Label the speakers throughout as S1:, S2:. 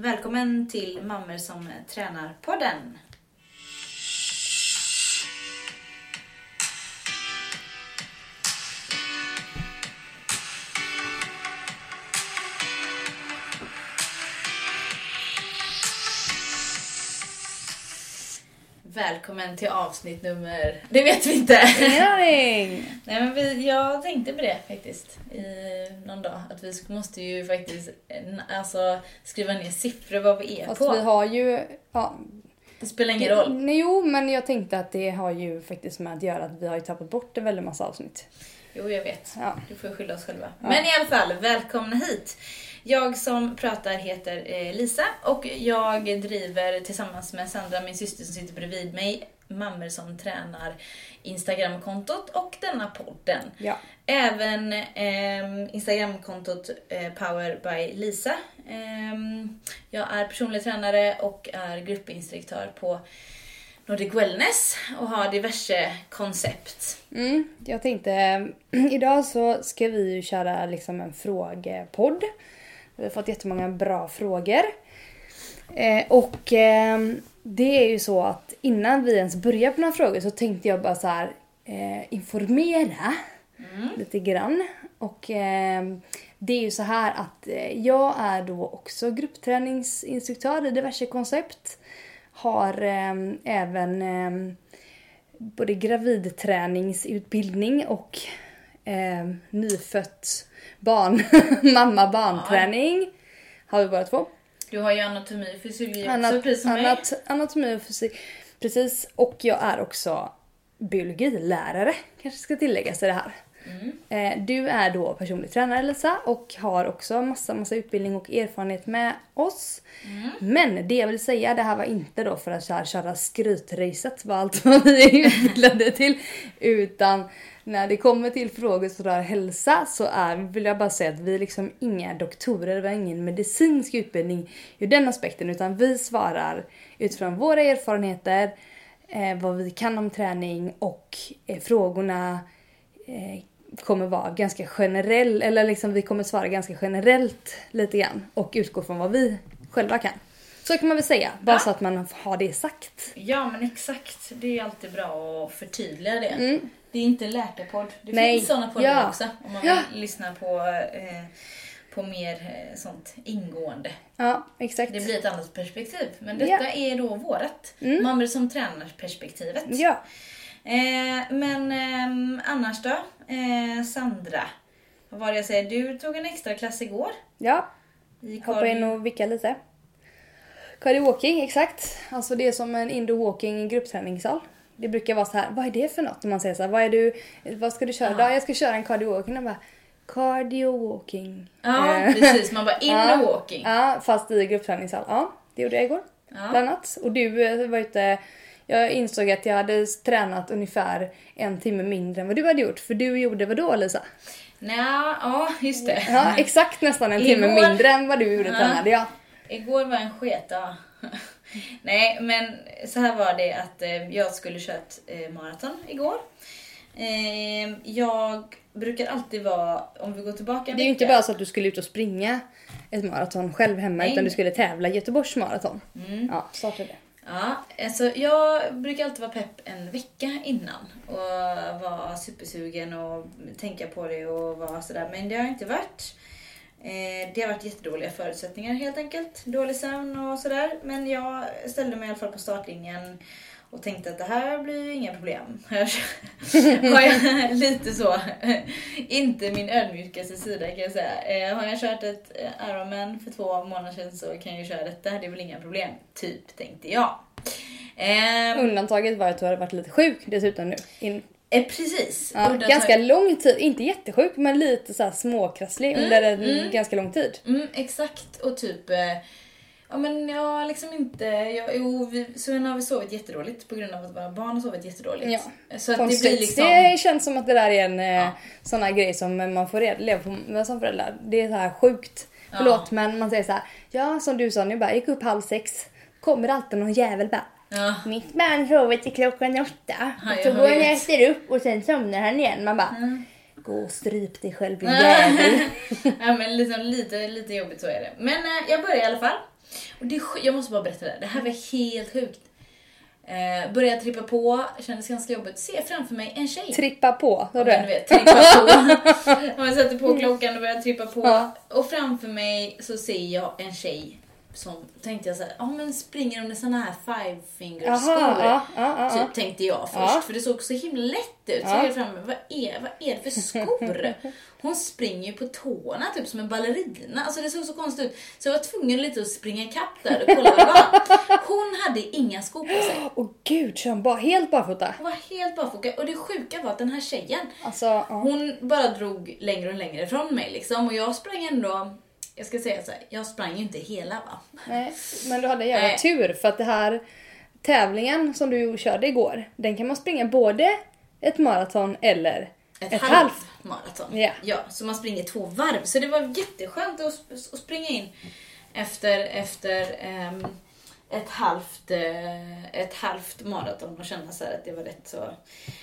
S1: Välkommen till Mammor som tränar podden. Välkommen till avsnitt nummer... Det vet vi inte!
S2: Ingen aning!
S1: Nej men vi, jag tänkte på det faktiskt i någon dag. Att vi måste ju faktiskt eh, alltså, skriva ner siffror vad vi är
S2: Fast
S1: på.
S2: vi har ju... Ja,
S1: Det spelar ingen roll.
S2: Nej, Jo, men jag tänkte att det har ju faktiskt med att göra att vi har ju tappat bort en väldig massa avsnitt.
S1: Jo, jag vet.
S2: Ja.
S1: Du får skylla oss själva.
S2: Ja.
S1: Men i alla fall, välkomna hit. Jag som pratar heter eh, Lisa och jag driver tillsammans med Sandra, min syster som sitter bredvid mig, Mammor som tränar Instagramkontot och denna podden.
S2: Ja.
S1: Även ehm, Instagramkontot eh, Power by Lisa. Ehm, jag är personlig tränare och är gruppinstruktör på Nordic Wellness och har diverse koncept.
S2: Mm, jag tänkte, idag så ska vi ju köra liksom en frågepodd. Vi har fått jättemånga bra frågor. Eh, och eh, det är ju så att innan vi ens börjar på några frågor så tänkte jag bara så här eh, informera lite grann. Och eh, det är ju så här att eh, jag är då också gruppträningsinstruktör i diverse koncept. Har eh, även eh, både gravidträningsutbildning och eh, nyfött barn, mamma-barnträning. Har vi båda två.
S1: Du har ju anatomi och fysiologi också,
S2: Anat-
S1: precis som mig.
S2: anat- anatomi och fysik. Precis. Och jag är också biologilärare, kanske ska tilläggas i det här.
S1: Mm.
S2: Eh, Du är då personlig tränare Lisa och har också massa, massa utbildning och erfarenhet med oss.
S1: Mm.
S2: Men det jag vill säga, det här var inte då för att så här, köra skrytracet var allt vad vi är utbildade till. Utan när det kommer till frågor som rör hälsa så är, vill jag bara säga att vi är liksom inga doktorer, vi har ingen medicinsk utbildning ur den aspekten. Utan vi svarar utifrån våra erfarenheter, eh, vad vi kan om träning och eh, frågorna eh, kommer vara ganska generell, eller liksom vi kommer svara ganska generellt lite grann och utgå från vad vi själva kan. Så kan man väl säga, bara
S1: Ja.
S2: så att man har det sagt.
S1: Ja men exakt, det är alltid bra att förtydliga det.
S2: Mm.
S1: Det är inte läkarpodd. Det
S2: Nej.
S1: finns sådana poddar
S2: Ja.
S1: också om man
S2: Ja.
S1: vill lyssna på, eh, på mer eh, sånt ingående.
S2: Ja, exakt.
S1: Det blir ett annat perspektiv. Men detta är då vårat.
S2: Mm.
S1: Mammor som tränar perspektivet.
S2: Ja.
S1: Eh, men ehm, annars då? Eh, Sandra, vad var det jag säger? Du tog en extra klass igår.
S2: Ja,
S1: I
S2: hoppa in och vicka lite. Cardio walking, exakt. Alltså det är som en indoor walking gruppträningssal. Det brukar vara så här, vad är det för något? När man säger så här, vad är du, vad ska du köra
S1: Ja.
S2: idag? Jag ska köra en cardio walking. Och bara, cardio walking.
S1: Ja,
S2: Eh,
S1: precis. Man bara in
S2: Ja.
S1: walking.
S2: Ja, fast i gruppträningssal. Ja, det gjorde jag igår.
S1: Ja.
S2: Bland annat. Och du eh, var ute... Jag insåg att jag hade tränat ungefär en timme mindre än vad du hade gjort. För du gjorde vad då Lisa?
S1: Nja, ja just det.
S2: Ja, exakt nästan en timme
S1: Igår-
S2: mindre än vad du gjorde
S1: Ja.
S2: tränade jag.
S1: Igår var en sketa. Nej, men så här var det att eh, jag skulle köra ett eh, maraton igår. Eh, jag brukar alltid vara, om vi går tillbaka
S2: Det är ju inte bara så att du skulle ut och springa ett maraton själv hemma
S1: Nej.
S2: utan du skulle tävla Göteborgs maraton.
S1: Mm.
S2: Ja, det.
S1: Ja, alltså jag brukar alltid vara pepp en vecka innan och vara supersugen och tänka på det och vara sådär. Men det har inte varit. Eh, det har varit jättedåliga förutsättningar helt enkelt. Dålig sömn och sådär. Men jag ställde mig i alla fall på startlinjen och tänkte att det här blir ju inga problem. Har jag lite så, inte min ödmjukaste sida kan jag säga. Eh, har jag kört ett eh, Ironman för två månader sedan så kan jag ju köra detta, det är väl inga problem. Typ, tänkte jag. Eh,
S2: Undantaget var att du hade varit lite sjuk dessutom nu. In,
S1: eh, precis.
S2: ja, ganska lång tid, inte jättesjuk men lite så här småkrasslig under en
S1: mm.
S2: ganska lång tid.
S1: Mm, exakt. Och typ... Eh, ja men jag liksom inte... Jag, jo, vi, så har vi sovit jättedåligt på grund av att våra barn har sovit jättedåligt.
S2: Ja.
S1: Så att det
S2: Konstigt.
S1: blir liksom...
S2: Det känns som att det där är en eh,
S1: Ja.
S2: sån här grej som man får leva på med som förälder. Det är så här sjukt.
S1: Ja.
S2: Förlåt men man säger så här. Ja som du sa nu bara, jag gick upp halv sex. Kommer alltid någon jävel bara.
S1: Ja.
S2: Mitt barn sover till klockan åtta.
S1: Ja,
S2: och så går han och äter upp och sen somnar han igen. Man bara.
S1: Mm.
S2: Gå och stryp dig själv din jävel.
S1: ja, men liksom lite, lite jobbigt så är det. Men eh, jag börjar i alla fall. Och det, jag måste bara berätta det här. Det här var helt sjukt. Eh, började trippa på, kändes ganska jobbigt. Ser framför mig en tjej.
S2: Trippa på, sa
S1: Ja, du
S2: du?
S1: vet, trippa på. Man sätter på klockan och börjar trippa på.
S2: Ja.
S1: Och framför mig så ser jag en tjej som tänkte jag såhär, ja men springer under såna här five finger skor.
S2: ja, ja, ja.
S1: Typ tänkte jag först, för det såg så himla lätt ut. Så
S2: Ja.
S1: jag framme, vad är, vad är det för skor? Hon springer ju på tårna typ som en ballerina. Alltså det såg så konstigt ut. Så jag var tvungen lite att springa ikapp där och kolla vad. Hon hade inga skor på sig.
S2: Åh gud, kör hon bara helt barfota?
S1: Hon var helt barfota. Och det sjuka var att den här tjejen,
S2: Alltså,
S1: hon bara drog längre och längre från mig liksom. Och jag sprang ändå, jag ska säga så här, jag sprang ju inte hela va.
S2: Nej, men du hade jävla
S1: Nej.
S2: tur för att det här tävlingen som du körde igår, den kan man springa både ett maraton eller
S1: Ett,
S2: ett,
S1: halvt
S2: halvt.
S1: maraton.
S2: Ja.
S1: ja, så man springer två varv. Så det var jätteskönt att, att springa in efter, efter ehm, ett, halvt, eh, ett halvt maraton och känna så här att det var rätt så...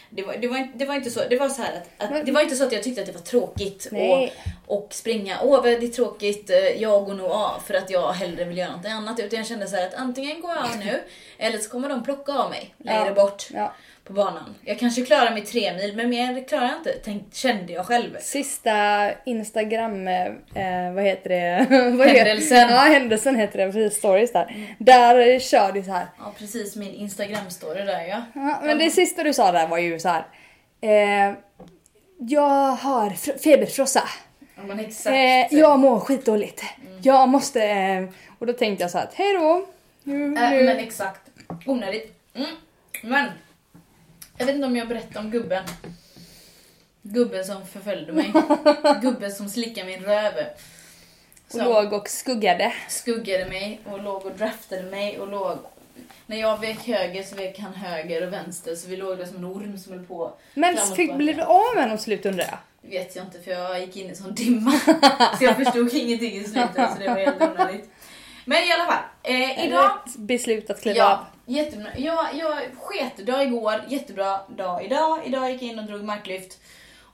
S1: Det var, det var, inte- det var inte så, det var så här att, att
S2: Men-
S1: det var inte så att jag tyckte att det var tråkigt
S2: Nej.
S1: och, och springa. Åh, vad det är tråkigt, eh, jag går nog av för att jag hellre vill göra något annat. Utan jag kände så här att antingen går jag av nu eller så kommer de plocka av mig längre
S2: Ja.
S1: bort
S2: Ja.
S1: På banan. Jag kanske klarar mig tre mil, men mer klarar jag inte, tänk, kände jag själv.
S2: Sista Instagram, eh, vad heter det? vad heter-
S1: Händelsen.
S2: Ja, händelsen heter det, precis, stories där. Där eh, kör du så här.
S1: Ja, precis min Instagram-story där ja.
S2: Ja, men det sista du sa där var ju så här. Eh, jag har fr- feberfrossa.
S1: Ja.
S2: Eh, jag mår skitdåligt. Jag måste... Eh, och då tänkte jag så här, att, hej då. Nu,
S1: Äh,
S2: nu.
S1: men exakt. Onödigt. Mm. Men, jag vet inte om jag berättade om gubben. Gubben som förföljde mig. gubben som slickade min röv.
S2: och låg och skuggade.
S1: skuggade mig och låg och draftade mig och låg... När jag vek höger så vek han höger och vänster så vi låg där som en orm som höll på
S2: Men fick, blev du av med honom slut undrar jag?
S1: Det vet jag inte för jag gick in i sån dimma. så jag förstod ingenting i slutet så det var helt onödigt. Men i alla fall, eh, idag...
S2: Rätt beslut att kliva av.
S1: Ja, jättebra. Jag, jag sket dag igår, jättebra dag idag. Idag gick jag in och drog marklyft.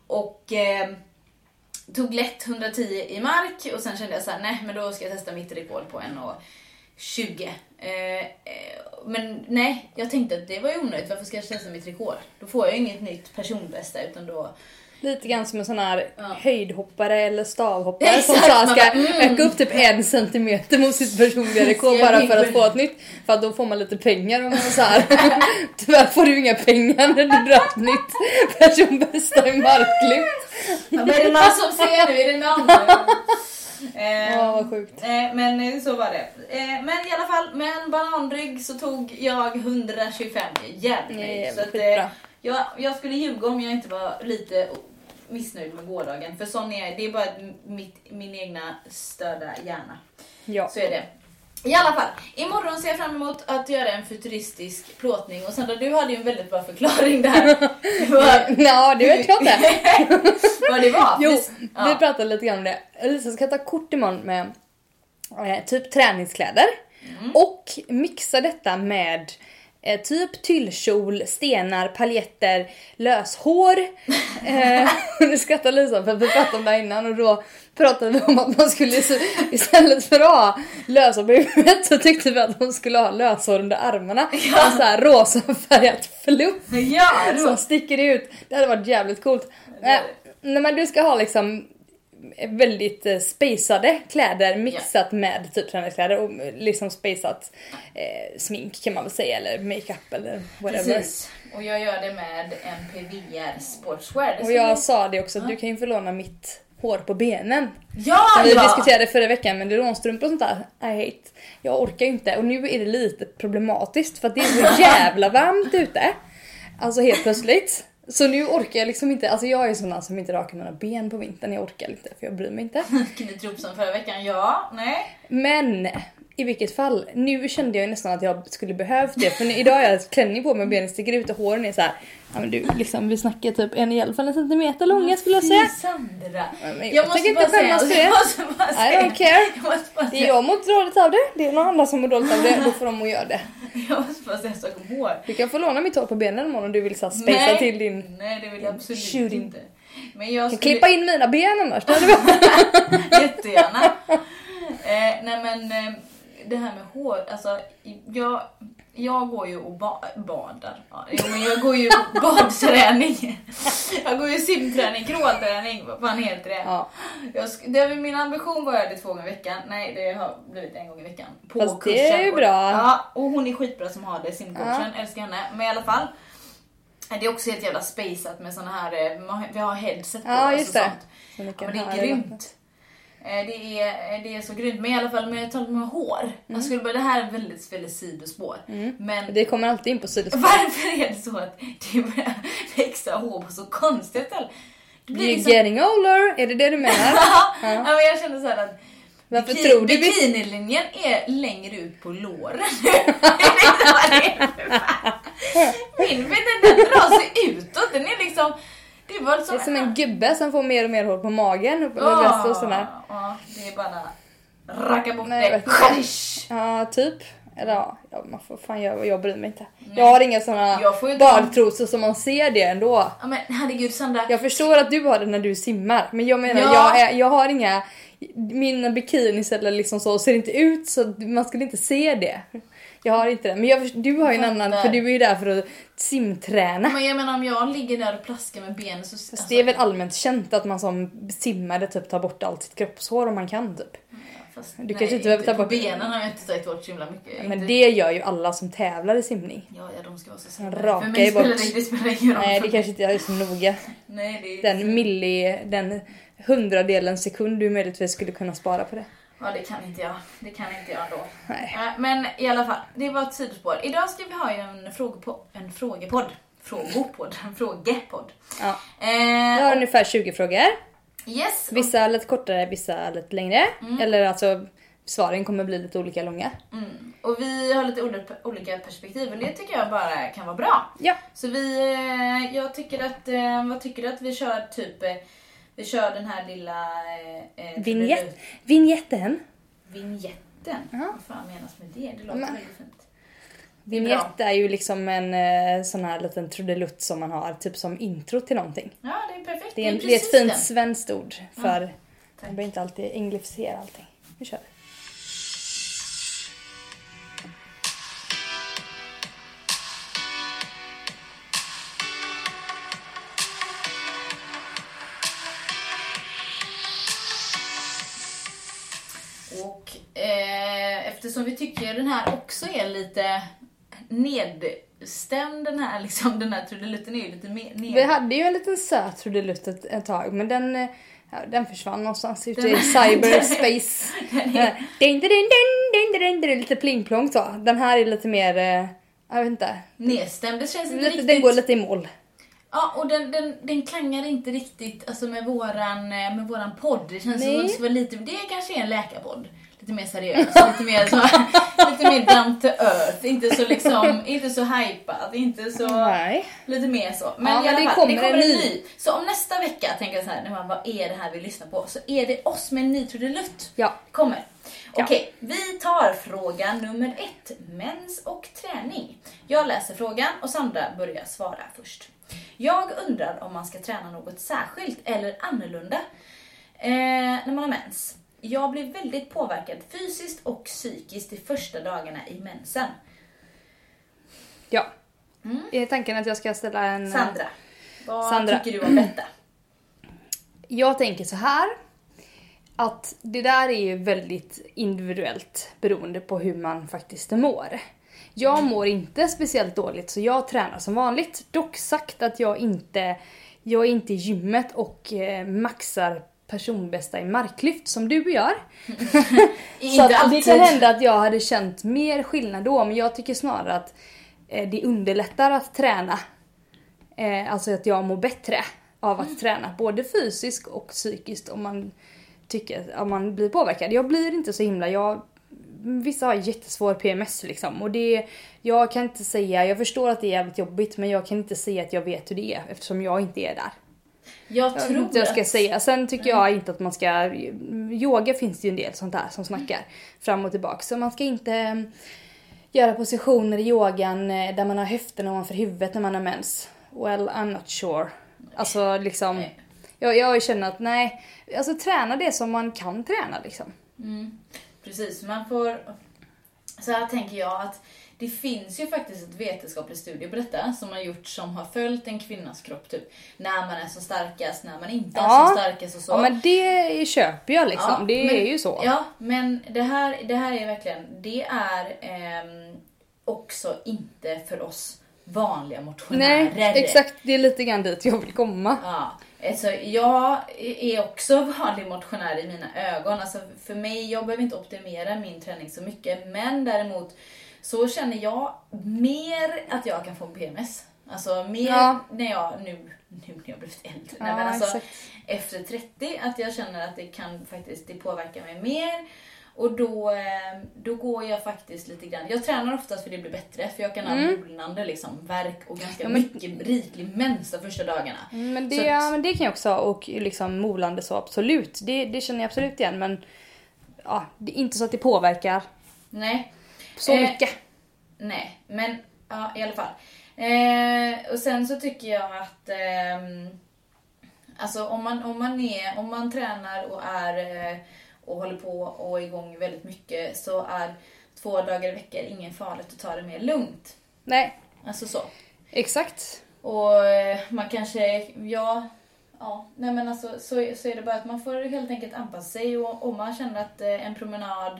S1: Och eh, tog lätt 110 i mark och sen kände jag så här: nej men då ska jag testa mitt rekord på 1,20. Eh, eh, men nej, jag tänkte att det var ju onödigt, varför ska jag testa mitt rekord? Då får jag ju inget nytt personbästa utan då
S2: Lite grann som en sån här
S1: Ja.
S2: höjdhoppare eller stavhoppare som
S1: Exakt,
S2: så här
S1: man
S2: ska
S1: mm.
S2: öka upp typ en centimeter mot sitt personliga rekord bara för att få ett nytt. För att då får man lite pengar och man så här. Tyvärr får du inga pengar när du drar ett nytt personbästa i marklyft.
S1: Men är det någon som ser nu? Är det någon? Eh,
S2: Ja, vad sjukt.
S1: eh, men eh, så var det. Eh, men i alla fall, med en bananrygg så tog jag 125. Jävligt
S2: Nej,
S1: nöjd. Så att,
S2: skitbra.
S1: eh, jag, jag skulle ljuga om jag inte var lite missnöjd med gårdagen. För sån är det är bara mitt, min egna störda hjärna.
S2: Ja.
S1: Så är det. I alla fall, imorgon ser jag fram emot att göra en futuristisk plåtning. Och Sandra, du hade ju en väldigt bra förklaring där. Vad-
S2: Ja, det vet jag inte.
S1: vad det var.
S2: Jo,
S1: Ja.
S2: vi pratade lite grann om det. Elisa ska ta kort imorgon med eh, typ träningskläder
S1: Mm.
S2: och mixa detta med eh, typ tyllkjol, stenar, paljetter, löshår. eh, nu skrattar Lisa för att vi pratade om det här innan och då pratade vi om att man skulle istället för att ha löshår på huvudet så tyckte vi att hon skulle ha löshår under armarna. Ja. Så här rosa färgat fluff
S1: Ja,
S2: som sticker ut. Det hade varit jävligt coolt. Äh, nej men du ska ha liksom väldigt eh, spacade kläder mixat med typ träningskläder och eh, liksom spacat eh, smink kan man väl säga eller makeup eller whatever.
S1: Precis. Och jag gör det med MPVR Sportswear.
S2: Och jag sa det också, att du kan ju få låna mitt hår på benen.
S1: Ja,
S2: Som vi
S1: ja!
S2: diskuterade förra veckan med nylonstrumpor och sånt där. I hate. Jag orkar ju inte och nu är det lite problematiskt för att det är så jävla varmt ute. Alltså helt plötsligt. Så nu orkar jag liksom inte, alltså jag är sån som inte rakar mina ben på vintern, jag orkar inte för jag bryr mig inte.
S1: Knyter ihop som förra veckan. Ja, nej.
S2: Men i vilket fall, nu kände jag nästan att jag skulle behövt det för idag har jag klänning på mig och benen sticker ut och håren är så här. Ja men du liksom vi snackar typ en i alla fall en centimeter långa skulle jag säga.
S1: Sandra.
S2: men jag tänker inte skämmas för det.
S1: Jag måste
S2: I don't care.
S1: Jag måste bara
S2: Det är jag mår dåligt av det, det är någon annan som mår dåligt av det, då får de att göra det.
S1: Jag måste bara säga en sak om hår.
S2: Du kan få låna mitt hår på benen imorgon om du vill så spacea till din...
S1: Nej, det vill jag absolut
S2: Shooting.
S1: inte. Men jag
S2: kan
S1: skulle...
S2: klippa in mina ben annars.
S1: Jättegärna. Eh, nej men eh, det här med hår, alltså jag, jag går ju och ba badar. Ja, jo, men jag går ju badträning. Jag går ju simträning, crawlträning, vad fan heter det?
S2: ja.
S1: Jag, det min ambition var det två gånger i veckan. Nej, det har blivit en gång i veckan. På
S2: Fast det
S1: kursen.
S2: är ju bra.
S1: Ja, och hon är skitbra som har det, simcoachen. Älskar henne. Men i alla fall. Det är också helt jävla spaceat med såna här, eh, vi har headset på
S2: Ja, just
S1: och
S2: det.
S1: sånt.
S2: Så
S1: Ja, men det är grymt. Eh, Det är, det är så grymt. Men i alla fall med talet med hår. Jag skulle bara, det här är väldigt, väldigt sidospår. Men
S2: Det kommer alltid in på sidospår.
S1: varför är det så att det börjar växa hår på så konstiga ställen? Det blir
S2: You're
S1: liksom...
S2: getting older, är det det du menar?
S1: ja, men jag känner så här att
S2: Varför
S1: biki-
S2: tror du vi...
S1: bikinilinjen är längre ut på låren. Jag är. Min vet den drar sig utåt. Den är liksom... Det var
S2: Det är som en gubbe som får mer och mer hår på magen och bröstet och sådär.
S1: Bara racka bort
S2: Nej, jag inte. Ja, typ. Eller ja, man får fan göra jag bryr mig inte. Jag har inga såna
S1: Jag
S2: badtrosor som man ser det ändå.
S1: Ja, men herregud Sandra.
S2: Jag förstår att du har det när du simmar, men jag menar
S1: Ja.
S2: jag, är, jag har inga mina bikinis eller liksom så ser inte ut så man skulle inte se det. Jag har inte det. Men jag, du har ju en annan, för du är ju där för att simträna.
S1: Men jag menar om jag ligger där och plaskar med benen så... alltså,
S2: Fast det är väl allmänt känt att man som simmare typ tar bort allt sitt kroppshår om man kan typ.
S1: fast,
S2: du kanske inte behöver ta bort-
S1: benen har jag inte tagit bort så himla mycket.
S2: Men
S1: Inte-
S2: det gör ju alla som tävlar i simning.
S1: Ja, ja, de ska vara så snälla.
S2: rakar
S1: För mig spelar det, spelar ingen roll.
S2: Nej det kanske inte är så noga.
S1: Nej, det är...
S2: Den milli, den hundradelen sekund du möjligtvis skulle kunna spara på det.
S1: Ja, det kan inte jag. Det kan inte jag då.
S2: Nej.
S1: Eh, Men i alla fall, det var ett sidospår. Idag ska vi ha en, frågepo- en frågepodd. Frågopodd. En frågepodd.
S2: Ja.
S1: Eh,
S2: Jag har ungefär 20 frågor.
S1: yes. och-
S2: Vissa lite kortare, vissa lite längre. Eller alltså svaren kommer bli lite olika långa.
S1: Mm. Och vi har lite olika, perspektiv och det tycker jag bara kan vara bra.
S2: Ja.
S1: Så vi, eh, jag tycker att, eh, vad tycker du att vi kör typ, vi kör den här lilla... eh, eh,
S2: Vignett. Vignetten.
S1: Vignetten?
S2: Ja.
S1: Vad fan menas med det? Det låter
S2: Men-
S1: väldigt fint. Det är
S2: Vignett är ju liksom en eh, sån här liten trudelutt som man har typ som intro till någonting.
S1: Ja, det är perfekt.
S2: Det är, en, det är
S1: precis
S2: ett fint
S1: den.
S2: svenskt ord för
S1: Tack.
S2: man behöver inte alltid englificera allting. Vi kör.
S1: Eftersom vi tycker den här också är lite nedstämd, den här, liksom, den här trudelutten är ju lite mer ned...
S2: Vi hade ju en liten söt trudelutt ett, ett tag men den, eh, ja, den försvann någonstans ute i cyberspace.
S1: Den
S2: Eh,
S1: är,
S2: lite plingplong så. Den här är lite mer, eh, jag vet inte.
S1: nedstämd, det känns inte
S2: Lite,
S1: riktigt...
S2: den går lite i mål.
S1: Ja, och den, den, den klangar inte riktigt alltså med, våran, med våran podd. Det känns
S2: Nej.
S1: som att det, lite, det kanske är en läkarpodd. Lite mer seriös, lite mer, så, lite mer down to earth. Inte så liksom, inte så hypat, inte så...
S2: Nej.
S1: Lite mer så. Men,
S2: Ja,
S1: i
S2: men
S1: alla fall,
S2: kommer
S1: det kommer
S2: en ny.
S1: ny. Så om nästa vecka tänker jag så här, när man, vad är det här vi lyssnar på? Så är det oss med en ny trudelutt.
S2: Ja.
S1: Kommer.
S2: Ja.
S1: Okej, vi tar fråga nummer ett. Mens och träning. Jag läser frågan och Sandra börjar svara först. Jag undrar om man ska träna något särskilt eller annorlunda eh, när man har mens. Jag blir väldigt påverkad fysiskt och psykiskt de första dagarna i mensen.
S2: Ja. Är tanken att jag ska ställa en... eh,
S1: Sandra, vad
S2: Sandra.
S1: tycker du om detta?
S2: Jag tänker så här. Att det där är ju väldigt individuellt beroende på hur man faktiskt mår. Jag mår inte speciellt dåligt så jag tränar som vanligt. Dock sagt att jag inte, jag är inte i gymmet och eh, maxar personbästa i marklyft som du gör. Så att det kan hända att jag hade känt mer skillnad då men jag tycker snarare att eh, det underlättar att träna. Eh, alltså att jag mår bättre av att träna både fysiskt och psykiskt om man tycker om man blir påverkad. Jag blir inte så himla, jag Vissa har jättesvår PMS liksom och det Jag kan inte säga, jag förstår att det är jävligt jobbigt men jag kan inte säga att jag vet hur det är eftersom jag inte är där.
S1: Jag tror
S2: jag ska
S1: att-
S2: säga. Sen tycker jag inte att man ska... Yoga finns det ju en del sånt där som snackar fram och tillbaka. Så man ska inte mm, göra positioner i yogan eh, där man har höfterna ovanför huvudet när man har mens. Well, I'm not sure. Alltså liksom...
S1: Nej.
S2: Jag, jag känner att nej, alltså träna det som man kan träna liksom.
S1: Mm. Precis, man får... Så här tänker jag att det finns ju faktiskt ett vetenskapligt studie på detta som har gjorts som har följt en kvinnas kropp typ när man är som starkast, när man inte är
S2: Ja.
S1: som starkast och så.
S2: Ja men det köper jag liksom,
S1: Ja,
S2: det
S1: men-
S2: är ju så.
S1: Ja, men det här, det här är verkligen, det är ehm, också inte för oss vanliga motionärer.
S2: nej, exakt det är lite grann dit jag vill komma.
S1: Ja, alltså jag är också vanlig motionär i mina ögon. Alltså för mig, jag behöver inte optimera min träning så mycket. Men däremot så känner jag mer att jag kan få en PMS. Alltså mer
S2: Ja.
S1: när jag nu, nu när jag blivit äldre.
S2: Ja,
S1: men alltså,
S2: exakt.
S1: efter 30 att jag känner att det kan faktiskt det påverkar mig mer. Och då, eh, då går jag faktiskt lite grann, jag tränar oftast för det blir bättre för jag kan ha molnande liksom, värk och ganska
S2: Mm. Ja, men-
S1: mycket riklig mens de första dagarna.
S2: Men det,
S1: att-
S2: ja, men det kan jag också ha och liksom molande så absolut. Det, det känner jag absolut igen men ja, det är inte så att det påverkar
S1: Nej,
S2: så
S1: Eh,
S2: mycket.
S1: nej, men ja, i alla fall. Eh, och sen så tycker jag att ehm, alltså om man, om, man är, om man tränar och är eh, och håller på och är igång väldigt mycket så är två dagar i veckan ingen farligt att ta det mer lugnt.
S2: Nej,
S1: Alltså så.
S2: exakt.
S1: Och eh, man kanske, ja, ja, nej men alltså så, så är det bara att man får helt enkelt anpassa sig och om man känner att eh, en promenad,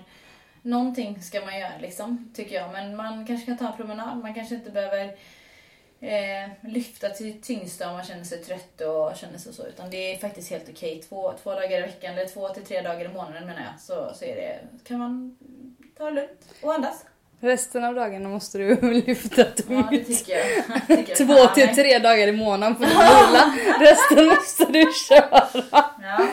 S1: någonting ska man göra liksom, tycker jag. Men man kanske kan ta en promenad, man kanske inte behöver eh, lyfta till tyngsta om man känner sig trött och känner sig så. Utan det är faktiskt helt okej. Två, två dagar i veckan, eller två till tre dagar i månaden menar jag, så, så är det, kan man ta det lugnt och andas.
S2: Resten av dagarna måste du lyfta tungt.
S1: Ja, det tycker jag. Det tycker jag.
S2: Två till tre dagar i månaden får du vila. Resten måste du köra.
S1: Ja.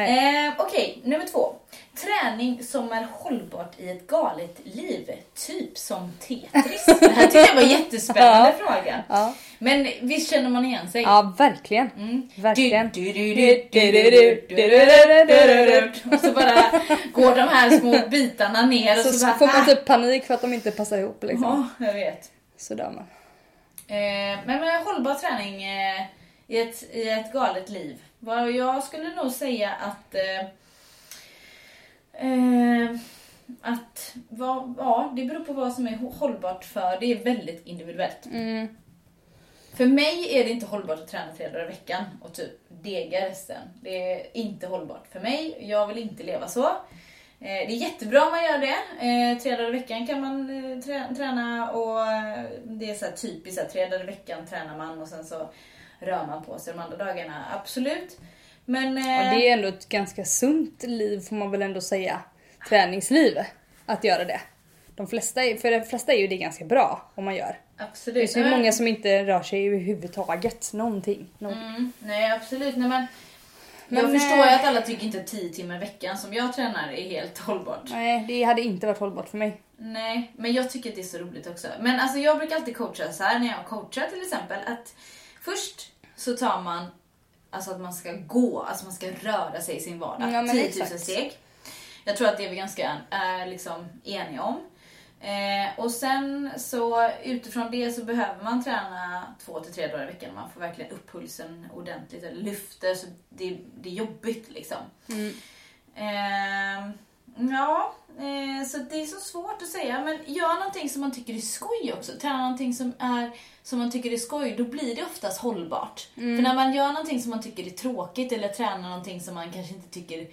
S1: Eh, Okej, nummer två. Träning som är hållbart i ett galet liv, typ som Tetris. Det här tyckte jag var en jättespännande ja. fråga.
S2: Ja.
S1: Men visst känner man igen sig?
S2: Ja, verkligen.
S1: Mm.
S2: Verkligen.
S1: Och så bara går de här små bitarna ner och så,
S2: så
S1: bara,
S2: får man typ panik för att de inte passar ihop liksom.
S1: Ja, jag vet.
S2: Så dör man.
S1: Men med hållbar träning i, ett, i ett galet liv. Jag skulle nog säga att eh, att vad, ja, det beror på vad som är hållbart för. Det är väldigt individuellt.
S2: Mm.
S1: För mig är det inte hållbart att träna tre dagar i veckan och typ dega resten. Det är inte hållbart för mig. Jag vill inte leva så. Eh, Det är jättebra om man gör det. Eh, Tre dagar i veckan kan man eh, trä- träna och det är så typiskt, så här, tre dagar i veckan tränar man och sen så rör man på sig de andra dagarna. Absolut. Men... eh,
S2: Och det är ändå ett ganska sunt liv får man väl ändå säga. Träningsliv. Att göra det. De flesta, är- för de flesta är ju det ganska bra om man gör. Det
S1: Absolut.
S2: finns ju många som inte rör sig överhuvudtaget. Någonting. Nå-
S1: Mm, nej, absolut. Nej, men,
S2: Men,
S1: jag förstår
S2: eh,
S1: ju att alla tycker inte 10 timmar i veckan som jag tränar är helt hållbart.
S2: Nej, det hade inte varit hållbart för mig.
S1: Nej, men jag tycker att det är så roligt också. Men alltså jag brukar alltid coacha så här när jag coachar till exempel att först så tar man alltså att man ska gå, alltså man ska röra sig i sin vardag.
S2: Ja, men
S1: 10 000
S2: exakt.
S1: steg. Jag tror att det är vi ganska är liksom eniga om. Eh, och sen så utifrån det så behöver man träna två till tre dagar i veckan. Man får verkligen upp pulsen ordentligt, eller lyfter så det, det är jobbigt liksom.
S2: Mm.
S1: Eh, ja, eh, så det är så svårt att säga. Men gör någonting som man tycker är skoj också. Träna någonting som, är, som man tycker är skoj, då blir det oftast hållbart.
S2: Mm.
S1: För när man gör någonting som man tycker är tråkigt eller tränar någonting som man kanske inte tycker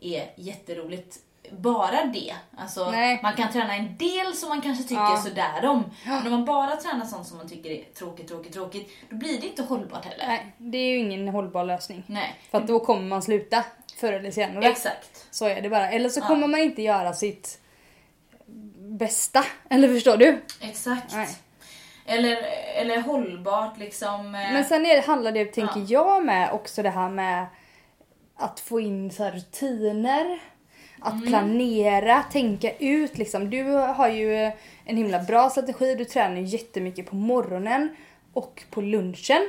S1: är jätteroligt, bara det. Alltså,
S2: Nej.
S1: man kan träna en del som man kanske tycker
S2: Ja.
S1: sådär om. Men om man bara tränar sånt som man tycker är tråkigt, tråkigt, tråkigt, då blir det inte hållbart heller.
S2: Nej, det är ju ingen hållbar lösning.
S1: Nej.
S2: För att då kommer man sluta förr eller senare.
S1: Exakt.
S2: Så är det bara. Eller så kommer man inte göra sitt bästa. Eller förstår du?
S1: Exakt.
S2: Nej.
S1: Eller, eller hållbart liksom. eh,
S2: Men sen är det, handlar det, tänker
S1: Ja.
S2: jag, med också det här med att få in så här rutiner. Att
S1: Mm.
S2: planera, tänka ut liksom. Du har ju en himla bra strategi. Du tränar ju jättemycket på morgonen och på lunchen.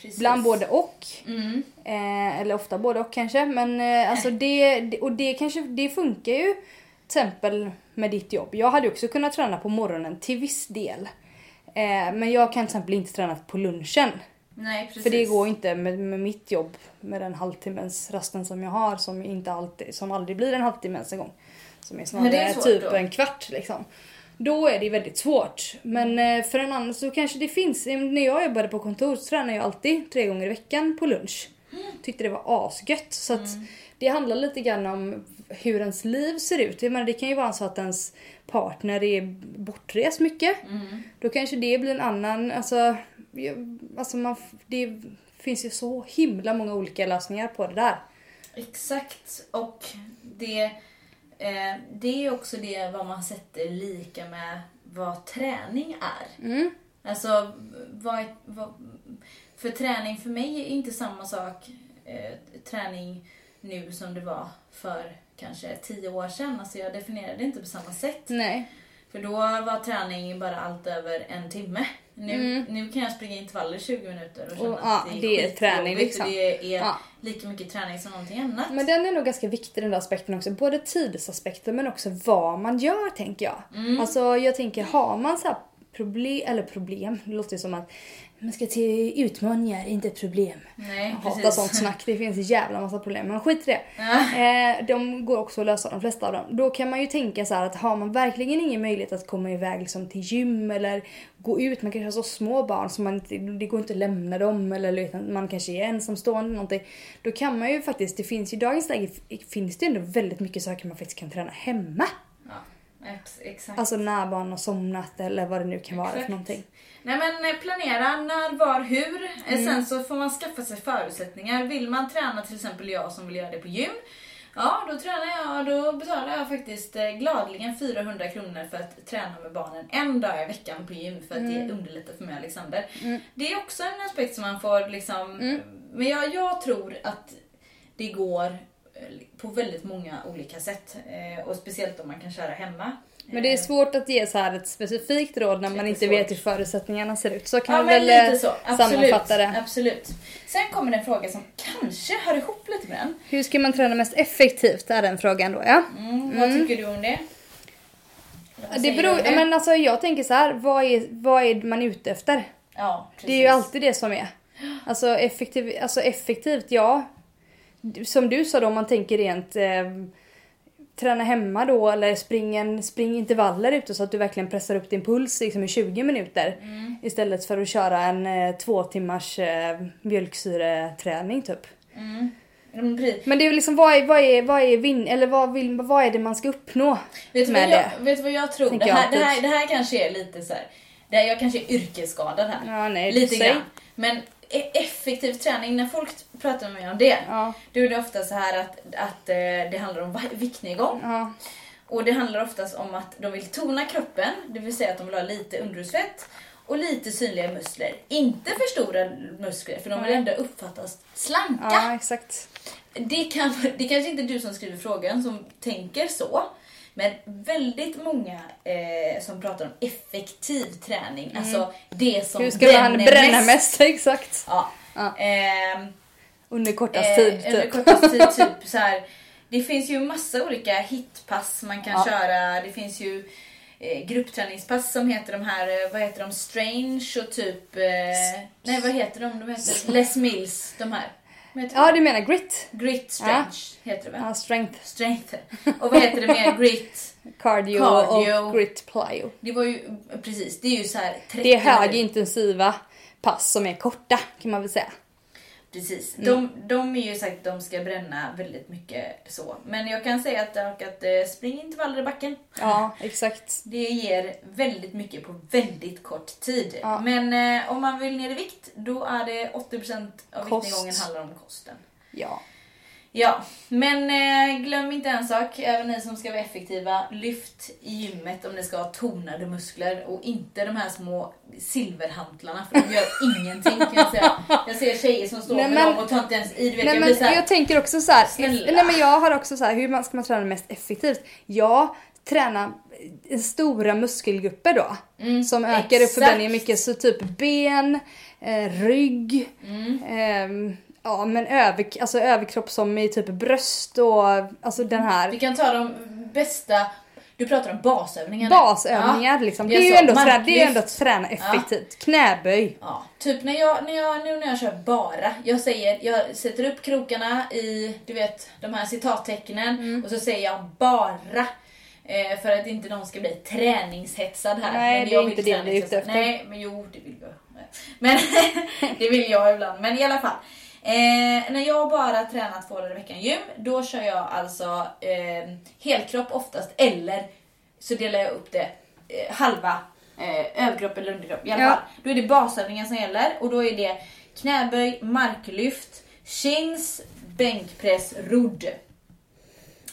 S1: Precis.
S2: Ibland både och.
S1: Mm.
S2: Eh, eller ofta både och kanske. Men eh, alltså det, och det kanske, det funkar ju till exempel med ditt jobb. Jag hade också kunnat träna på morgonen till viss del. Eh, men jag kan till exempel inte träna på lunchen.
S1: Nej, precis.
S2: För det går inte med, med mitt jobb med den halvtimmens rasten som jag har som inte alltid, som aldrig blir en halvtimme ens en gång. Som är snarare
S1: är
S2: typ
S1: då.
S2: en kvart liksom. Då är det väldigt svårt. Men eh, för en annan så kanske det finns. Eh, När jag jobbade på kontor så tränade jag alltid tre gånger i veckan på lunch. Tyckte det var asgött. Så att det handlar lite grann om hur ens liv ser ut. Jag menar, det kan ju vara så att ens partner är bortrest mycket. Då kanske det blir en annan, alltså, alltså man, det finns ju så himla många olika lösningar på det där.
S1: Exakt. Och det, eh, det är också det vad man sätter lika med vad träning är.
S2: Mm.
S1: Alltså, vad, vad, för träning för mig är inte samma sak eh, träning nu som det var för kanske tio år sedan. Alltså jag definierade det inte på samma sätt.
S2: Nej.
S1: För då var träning bara allt över en timme. Nu, nu kan jag springa intervaller i 20 minuter och känna
S2: Mm. Och, ja,
S1: att det är,
S2: det är träning, liksom.
S1: Det är
S2: Ja.
S1: lika mycket träning som någonting annat.
S2: Men den är nog ganska viktig den där aspekten också. Både tidsaspekten men också vad man gör tänker jag.
S1: Mm.
S2: Alltså jag tänker har man så här problem, eller problem, det låter ju som att man ska till utmaningar, inte ett problem.
S1: Nej,
S2: Jag hatar
S1: precis.
S2: sånt snack, det finns en jävla massa problem. Men skit i det.
S1: Ja.
S2: Eh, de går också att lösa, de flesta av dem. Då kan man ju tänka så att har man verkligen ingen möjlighet att komma iväg liksom till gym eller gå ut, man kanske har så små barn så man inte, det går inte att lämna dem eller man kanske är ensamstående eller någonting. Då kan man ju faktiskt, det finns ju i dagens läge finns det ju ändå väldigt mycket saker man faktiskt kan träna hemma.
S1: Ja, ex- exakt.
S2: Alltså när barn har somnat eller vad det nu kan vara
S1: Exakt.
S2: för någonting.
S1: Nej men eh, planera när, var, hur. Eh,
S2: Mm.
S1: Sen så får man skaffa sig förutsättningar. Vill man träna till exempel jag som vill göra det på gym. Ja, då tränar jag, då betalar jag faktiskt eh, gladeligen 400 kronor för att träna med barnen en dag i veckan på gym för att
S2: Mm.
S1: det underlättar för mig och Alexander. Det är också en aspekt som man får liksom,
S2: Mm.
S1: men jag, jag tror att det går på väldigt många olika sätt. Och speciellt om man kan köra hemma.
S2: Men det är
S1: Eh,
S2: svårt att ge så här ett specifikt råd när man inte vet hur förutsättningarna ser ut. Så kan
S1: Ja
S2: man väl eh, sammanfatta det.
S1: absolut. Sen kommer det en fråga som kanske hör ihop lite med den.
S2: Hur ska man träna mest effektivt är den frågan då ja.
S1: Mm, vad tycker du om det?
S2: Det beror,
S1: det?
S2: men alltså jag tänker så här, vad är, vad är man ute efter?
S1: Ja, precis.
S2: Det är ju alltid det som är. Alltså, effektiv, alltså effektivt, ja. Som du sa då, om man tänker rent eh, träna hemma då eller spring, en, spring intervaller ute så att du verkligen pressar upp din puls liksom, i 20 minuter.
S1: Mm.
S2: Istället för att köra en eh, två timmars eh, mjölksyreträning typ.
S1: Mm. Men
S2: det är liksom vad är, vad är, vad är vinn, eller vad, vill, vad är det man ska uppnå
S1: Vet
S2: med
S1: vad
S2: det?
S1: jag, vet du vad jag tror? Det här,
S2: jag
S1: det, här, det här kanske är lite så här. Det här, jag kanske är yrkesskadad här.
S2: Ja, nej,
S1: lite grann. Men effektiv träning, när folk pratar med mig om det,
S2: Ja,
S1: då är det ofta så här att, att eh, det handlar om viktnedgång.
S2: ja,
S1: Och det handlar oftast om att de vill tona kroppen, det vill säga att de vill ha lite underhudsfett och lite synliga muskler. Inte för stora muskler, för de vill ändå uppfattas slanka.
S2: ja exakt.
S1: Det, kan, det kanske inte är du som skriver frågan som tänker så. Men väldigt många eh, som pratar om effektiv träning, alltså det som
S2: Mm. Hur ska man
S1: bränner
S2: bränna
S1: mest.
S2: mest? Exakt.
S1: Ja.
S2: Ja.
S1: Ehm,
S2: Under kortast
S1: Eh,
S2: tid
S1: Under
S2: typ.
S1: kortast tid, typ så här. Det finns ju massa olika hitpass man kan
S2: Ja.
S1: köra. Det finns ju eh, gruppträningspass som heter de här, eh, vad heter de, Strange och typ, eh, nej vad heter de? De heter Les Mills, de här.
S2: Ja, du menar grit?
S1: Grit Strange heter det väl?
S2: Ja, strength,
S1: Strength. Och vad heter det mer? Grit.
S2: cardio,
S1: Cardio.
S2: och grit plyo.
S1: Det var ju, precis, det är ju så här 30
S2: Det är högintensiva pass som är korta kan man väl säga.
S1: Precis.
S2: Mm.
S1: De, de är ju sagt att de ska bränna väldigt mycket så. Men jag kan säga att, att eh, spring intervaller i backen.
S2: Ja, exakt.
S1: Det ger väldigt mycket på väldigt kort tid.
S2: Ja.
S1: Men eh, om man vill ner i vikt, då är det 80% av
S2: Kost.
S1: viktnedgången handlar om kosten.
S2: Ja.
S1: Ja, men eh, glöm inte en sak, även ni som ska vara effektiva, lyft i gymmet om ni ska ha tonade muskler och inte de här små silverhantlarna för de gör ingenting kan jag säga. Jag ser tjejer som står
S2: Nej,
S1: med
S2: men-
S1: dem och tar inte ens i, du vet
S2: Nej,
S1: jag
S2: men
S1: blir såhär,
S2: jag tänker också så här. Nej, men jag har också så här, hur man ska man träna mest effektivt? Ja, träna eh, stora muskelgrupper då. som ökar upp
S1: Mm, exakt.
S2: förbränningen mycket. Så typ ben, eh, rygg,
S1: Mm.
S2: ehm, ja men över, alltså överkropp som i typ bröst och alltså den här.
S1: vi kan ta de bästa Du pratar om basövningar nu.
S2: Basövningar
S1: Ja,
S2: liksom.
S1: det
S2: Det är ju ändå, träna, det är ändå att träna effektivt. Knäböj.
S1: Ja, typ när jag, när jag, nu när jag kör bara. Jag säger, jag sätter upp krokarna i, du vet, de här citattecknen
S2: Mm.
S1: och så säger jag bara. Eh, för att inte någon ska bli träningshetsad här.
S2: Nej,
S1: men
S2: det är inte det vi är ute efter.
S1: Nej, men jo, det vill jag. Men det vill jag ibland. Men i alla fall. Eh, när jag bara tränar två dagar i veckan gym, då kör jag alltså eh, helkropp oftast, eller så delar jag upp det eh, halva eh, överkropp eller underkropp. I alla
S2: Ja.
S1: Då är det basövningen som gäller och då är det knäböj, marklyft, chins, bänkpress, rodd.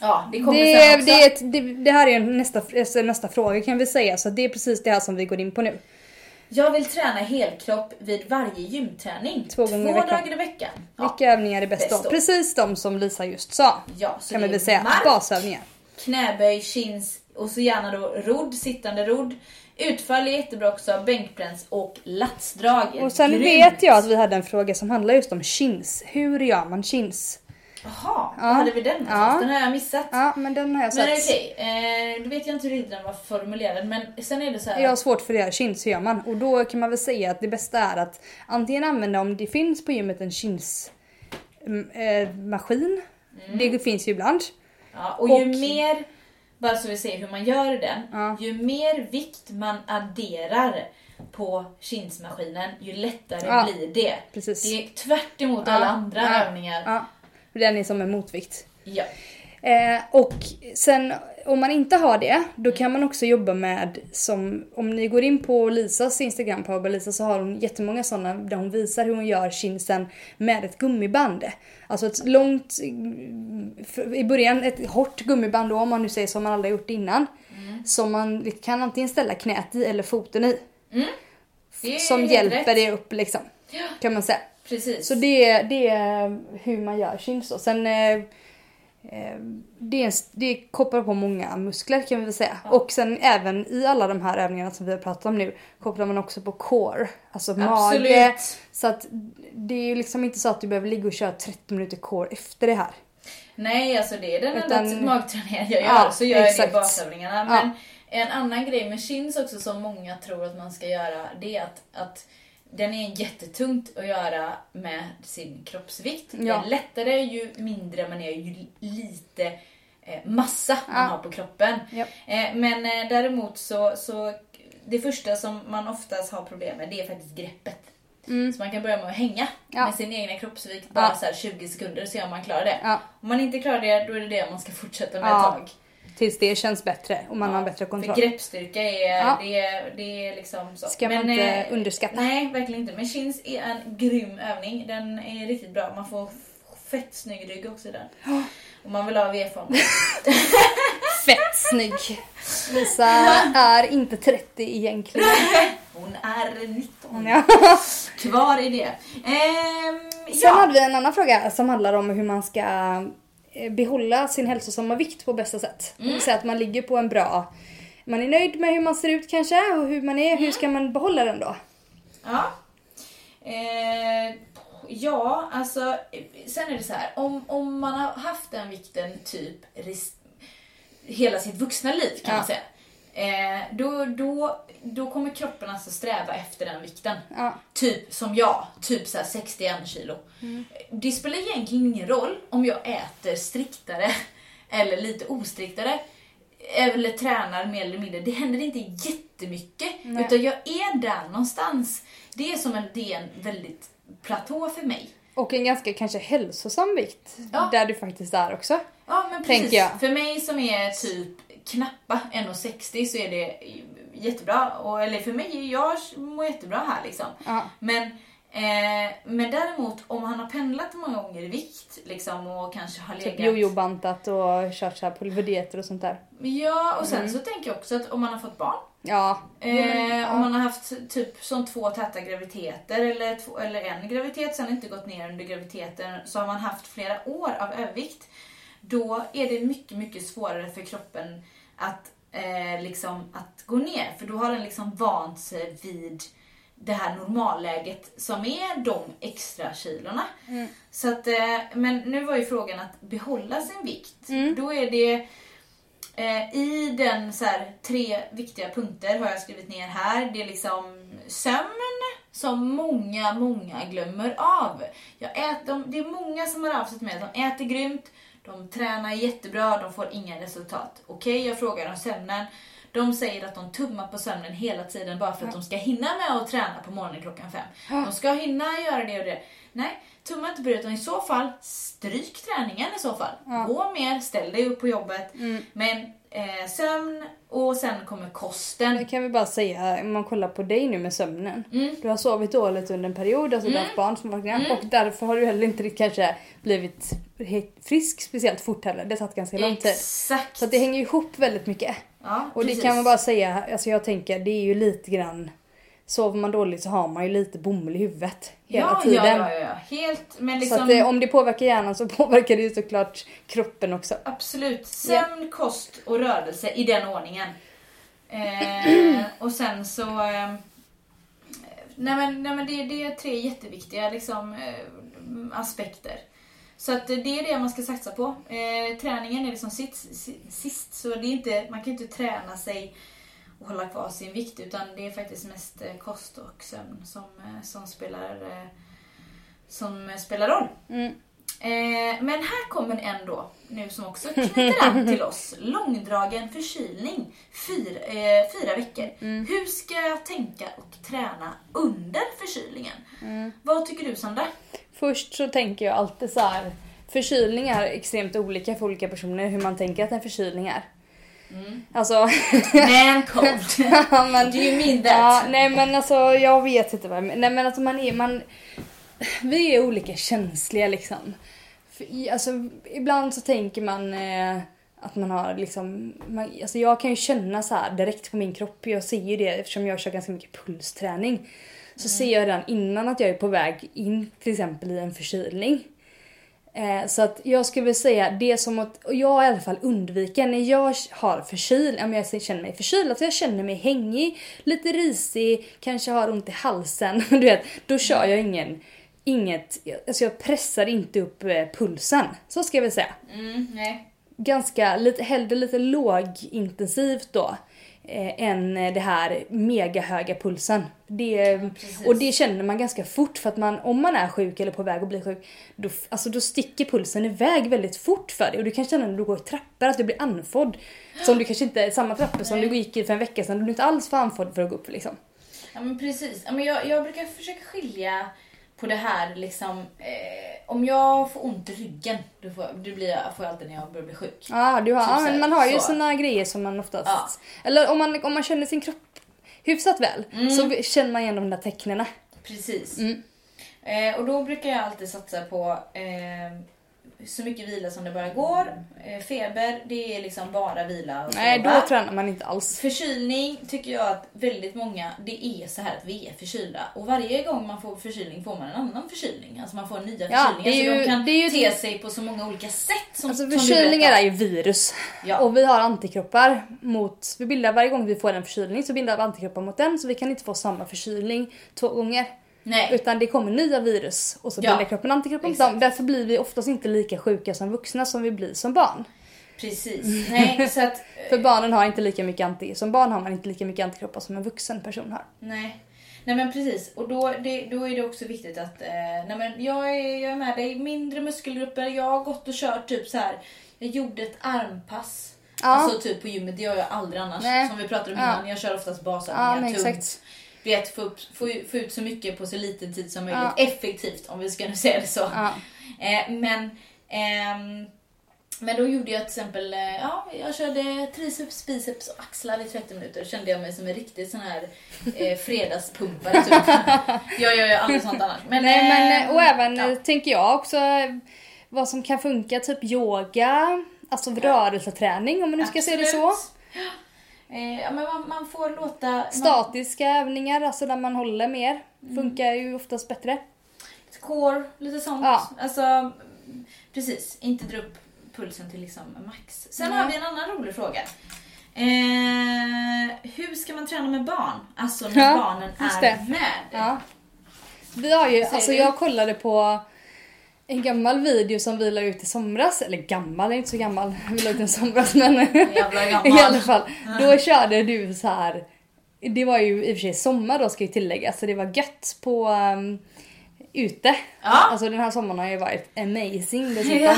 S1: Ja, det kommer
S2: Det,
S1: sen också.
S2: det, det, det här är nästa, alltså nästa fråga kan vi säga. Så det är precis det här som vi går in på nu.
S1: Jag vill träna helkropp vid varje gymträning.
S2: Två gånger i veckan.
S1: dagar i veckan. Ja.
S2: Vilka övningar är bäst,
S1: bäst
S2: då? Precis de som Lisa just sa.
S1: Ja, så
S2: kan vi väl säga.
S1: mark,
S2: Basövningar.
S1: knäböj, chins och så gärna då rodd, sittande rodd. Utfall är jättebra också, bänkpress och latsdrag.
S2: Och sen
S1: grymt.
S2: vet jag att vi hade en fråga som handlar just om chins. Hur gör man chins?
S1: Jaha,
S2: Ja.
S1: hade vi den någonstans?
S2: Ja.
S1: Den har jag missat.
S2: Ja men den har jag
S1: Men
S2: sett.
S1: okej, eh, då vet jag inte hur riktigt den var formulerad men sen är det så här.
S2: Jag har svårt för det här chins, hur gör man? Och då kan man väl säga att det bästa är att antingen använda om det finns på gymmet en chins mm, eh, maskin. Det finns ju ibland.
S1: Ja, och ju
S2: Och-
S1: mer, bara så vi ser hur man gör den,
S2: Ja.
S1: ju mer vikt man adderar på chinsmaskinen, ju lättare
S2: Ja,
S1: blir det.
S2: precis.
S1: Det är tvärt emot alla andra övningar.
S2: Ja, den är som en motvikt.
S1: Ja.
S2: Eh, och sen om man inte har det, då kan man också jobba med som om ni går in på Lisas Instagram, på Lisa, så har hon jättemånga sådana där hon visar hur hon gör chinsen med ett gummiband. Alltså ett långt, mm, för- i början ett hårt gummiband då om man nu säger som man aldrig gjort innan. Som man kan antingen ställa knät i eller foten i.
S1: Är
S2: Som hjälper
S1: rätt.
S2: det upp liksom. Kan man säga.
S1: Precis.
S2: Så det, är- det är hur man gör chins då. Sen eh, eh, det, är, det kopplar på många muskler kan vi väl säga. Och sen även i alla de här övningarna som vi har pratat om nu kopplar man också på core. Alltså mage.
S1: Absolut.
S2: Så att det är ju liksom inte så att du behöver ligga och köra 30 minuter core efter det här.
S1: Nej, alltså det är den
S2: Utan-
S1: enda magträningen jag gör.
S2: Ja,
S1: så gör jag det
S2: exakt.
S1: i basövningarna.
S2: Ja.
S1: Men en annan grej med chins också som många tror att man ska göra, det är att, att den är jättetungt att göra med sin kroppsvikt.
S2: Ja.
S1: Det är lättare ju mindre man är, ju lite eh, massa man
S2: Ja.
S1: har på kroppen.
S2: Japp.
S1: Eh, men eh, däremot så, så det första som man oftast har problem med det är faktiskt greppet. Så man kan börja med att hänga
S2: Ja.
S1: med sin egna kroppsvikt bara
S2: Ja.
S1: så här 20 sekunder och se om man klarar det.
S2: Ja.
S1: Om man inte klarar det, då är det det man ska fortsätta med
S2: Ja.
S1: ett tag.
S2: Tills det känns bättre och man har en bättre kontroll.
S1: För greppstyrka är,
S2: Ja.
S1: det är, det är liksom så.
S2: Ska man inte
S1: eh,
S2: underskatta.
S1: Nej, verkligen inte. Men chins är en grym övning. Den är riktigt bra. Man får fett snygg rygg också i den. Och man vill ha V-form.
S2: Fett snygg! Lisa är inte 30 egentligen.
S1: Hon är 19.
S2: Ja.
S1: Kvar i det. Ehm,
S2: Sen
S1: ja.
S2: hade vi en annan fråga som handlar om hur man ska behålla sin hälsosamma vikt på bästa sätt. Vill säga att man ligger på en bra... Man är nöjd med hur man ser ut kanske och hur man är. Hur ska man behålla den då?
S1: Ja. Eh, ja, alltså sen är det så här. Om, om man har haft den vikten typ hela sitt vuxna liv kan
S2: Ja.
S1: man säga. Eh, då, då, då kommer kroppen alltså sträva efter den vikten.
S2: Ja.
S1: Typ som jag, typ så här 61 kilo. Det spelar egentligen ingen roll om jag äter striktare eller lite ostriktare eller tränar mer eller mindre. Det händer inte jättemycket.
S2: Nej.
S1: Utan jag är där någonstans. Det är som en, det är en väldigt platå för mig.
S2: Och en ganska kanske hälsosam vikt.
S1: Ja.
S2: Där du faktiskt är också.
S1: Ja men precis. För mig som är typ knappa 1,60 så är det jättebra. Och, eller för mig, jag mår jättebra här liksom.
S2: Ja.
S1: Men, eh, men däremot om han har pendlat många gånger i vikt liksom, och kanske har
S2: Typ
S1: legat...
S2: jojo-bantat och kört så här pulverdieter och sånt där.
S1: Ja, och sen
S2: Mm.
S1: så tänker jag också att om man har fått barn,
S2: Ja.
S1: eh, om man har haft typ som två täta graviditeter eller, två, eller en graviditet, sen inte gått ner under graviditeten, så har man haft flera år av övervikt. Då är det mycket, mycket svårare för kroppen att, eh, liksom, att gå ner. För då har den liksom vant sig vid det här normalläget som är de extra kilorna. Så att, eh, men nu var ju frågan att behålla sin vikt. Då är det Eh, I den så här, tre viktiga punkter har jag skrivit ner här. Det är liksom sömn som många, många glömmer av. Jag äter, de, det är många som har av sig till mig att de äter grymt, de tränar jättebra, de får inga resultat. Okej, okay, jag frågar om sömnen. De säger att de tummar på sömnen hela tiden bara för att de ska hinna med att träna på morgonen klockan fem. De ska hinna göra det och det. Nej, tumma inte på det utan i så fall stryk träningen i så fall. Ja. Gå mer, ställ dig upp på jobbet. Mm. Men eh, sömn och sen kommer kosten.
S2: Det kan vi bara säga, om man kollar på dig nu med sömnen. Mm. Du har sovit dåligt under en period, alltså mm. du har haft barn som vaknar mm. och därför har du heller inte kanske blivit frisk speciellt fort heller. Det har tagit ganska lång tid.
S1: Exakt.
S2: Så det hänger ihop väldigt mycket.
S1: Ja,
S2: och det kan man bara säga, alltså jag tänker det är ju lite grann Sover man dåligt så har man ju lite bomull i huvudet hela
S1: ja,
S2: tiden.
S1: Ja, ja, ja. Helt, men liksom...
S2: Så att, eh, om det påverkar hjärnan så påverkar det ju såklart kroppen också.
S1: Absolut. Sömn, ja. kost och rörelse i den ordningen. Eh, och sen så... Eh, nej men, nej men det, det är tre jätteviktiga liksom, eh, aspekter. Så att det är det man ska satsa på. Eh, träningen är liksom sist, sist, så det är inte, man kan inte träna sig och hålla kvar sin vikt utan det är faktiskt mest eh, kost och sömn som, eh, som, spelar, eh, som spelar roll.
S2: Mm.
S1: Men här kommer en då, nu som också knyter an till oss. Långdragen förkylning, fyra, fyra veckor. Mm. Hur ska jag tänka och träna under förkylningen? Mm. Vad tycker du Sandra?
S2: Först så tänker jag alltid så här. Förkylningar är extremt olika för olika personer hur man tänker att en förkylning är.
S1: Mm.
S2: Alltså...
S1: Man cold. ja, men, Do you mean that?
S2: Ja, nej men alltså jag vet inte vad jag. Nej men alltså man är, man... Vi är olika känsliga liksom. För, alltså ibland så tänker man eh, att man har liksom, man, alltså jag kan ju känna så direkt på min kropp, jag ser ju det eftersom jag kör ganska mycket pulsträning. Så mm. ser jag redan innan att jag är på väg in till exempel i en förkylning. Eh, så att jag skulle vilja säga det som att, och jag i alla fall undviker när jag har förkyld, om jag känner mig förkyld, att jag känner mig hängig, lite risig, kanske har ont i halsen, du vet, då kör jag ingen Inget, alltså jag pressar inte upp eh, pulsen. Så ska jag väl säga.
S1: Mm, nej.
S2: Ganska, lite, hellre lite lågintensivt då eh, än det här mega höga pulsen. Det, och det känner man ganska fort för att man, om man är sjuk eller på väg att bli sjuk, då, alltså då sticker pulsen iväg väldigt fort för dig och du kan känna när du går i trappor att du blir andfådd. Som du kanske inte, samma trappor som du gick i för en vecka sedan, du är inte alls för andfådd för att gå upp liksom.
S1: Ja men precis. Ja, men jag, jag brukar försöka skilja på det här liksom, eh, om jag får ont i ryggen, då får, det blir, får jag alltid när jag börjar bli sjuk.
S2: Ja, du har, typ ja men man har ju såna grejer som man oftast, ja. eller om man, om man känner sin kropp hyfsat väl mm. så känner man igen de där tecknen.
S1: Precis.
S2: Mm.
S1: Eh, och då brukar jag alltid satsa på eh, så mycket vila som det bara går. Eh, feber, det är liksom bara vila och
S2: Nej, då tränar man inte alls.
S1: Förkylning tycker jag att väldigt många, det är så här att vi är förkylda. Och varje gång man får förkylning får man en annan förkylning. Alltså man får nya ja, förkylningar. så de kan ju te sig på så många olika sätt. Som,
S2: alltså förkylningar är ju virus. Ja. Och vi har antikroppar mot, vi bildar varje gång vi får en förkylning så bildar vi antikroppar mot den. Så vi kan inte få samma förkylning två gånger.
S1: Nej.
S2: Utan det kommer nya virus och så bildar ja. kroppen antikroppar mot dem. Därför blir vi oftast inte lika sjuka som vuxna som vi blir som barn.
S1: Precis. Nej, så att,
S2: För barnen har inte lika mycket anti... Som barn har man inte lika mycket antikroppar som en vuxen person har.
S1: Nej. Nej men precis, och då, det, då är det också viktigt att, eh, nej men jag är, jag är med dig, mindre muskelgrupper, jag har gått och kört typ så här. jag gjorde ett armpass. Ja. Alltså typ på gymmet, det gör jag aldrig annars. Nej. Som vi pratade om innan, ja. jag kör oftast basövningar ja, tungt. Vet, få, upp, få, få ut så mycket på så liten tid som möjligt. Ja. Effektivt om vi ska nu säga det så.
S2: Ja.
S1: Eh, men, eh, men då gjorde jag till exempel, eh, ja, jag körde triceps, biceps och axlar i 30 minuter. Kände jag mig som en riktig sån här eh, fredagspumpare typ. jag gör ju aldrig sånt annars. Men,
S2: Nej, men, eh, och även ja. tänker jag också vad som kan funka, typ yoga, alltså rörelseträning om man nu ska
S1: Absolut.
S2: se det så.
S1: Eh, ja, men man, man, får låta...
S2: Statiska man... övningar, alltså där man håller mer, mm. funkar ju oftast bättre.
S1: Core, lite sånt. Ja. Alltså, precis. Inte dra upp pulsen till liksom max. Sen mm. har vi en annan rolig fråga. Eh, hur ska man träna med barn? Alltså när ja, barnen är
S2: det.
S1: med.
S2: Ja. Vi har ju, alltså jag kollade på en gammal video som vi la ut i somras, eller gammal, är inte så gammal, vi la ut den i somras men i alla fall. Då körde du så här. det var ju i och för sig sommar då ska ju tilläggas, så det var gött på um, ute.
S1: Ja.
S2: Alltså den här sommaren har ju varit amazing dessutom.
S1: Ja,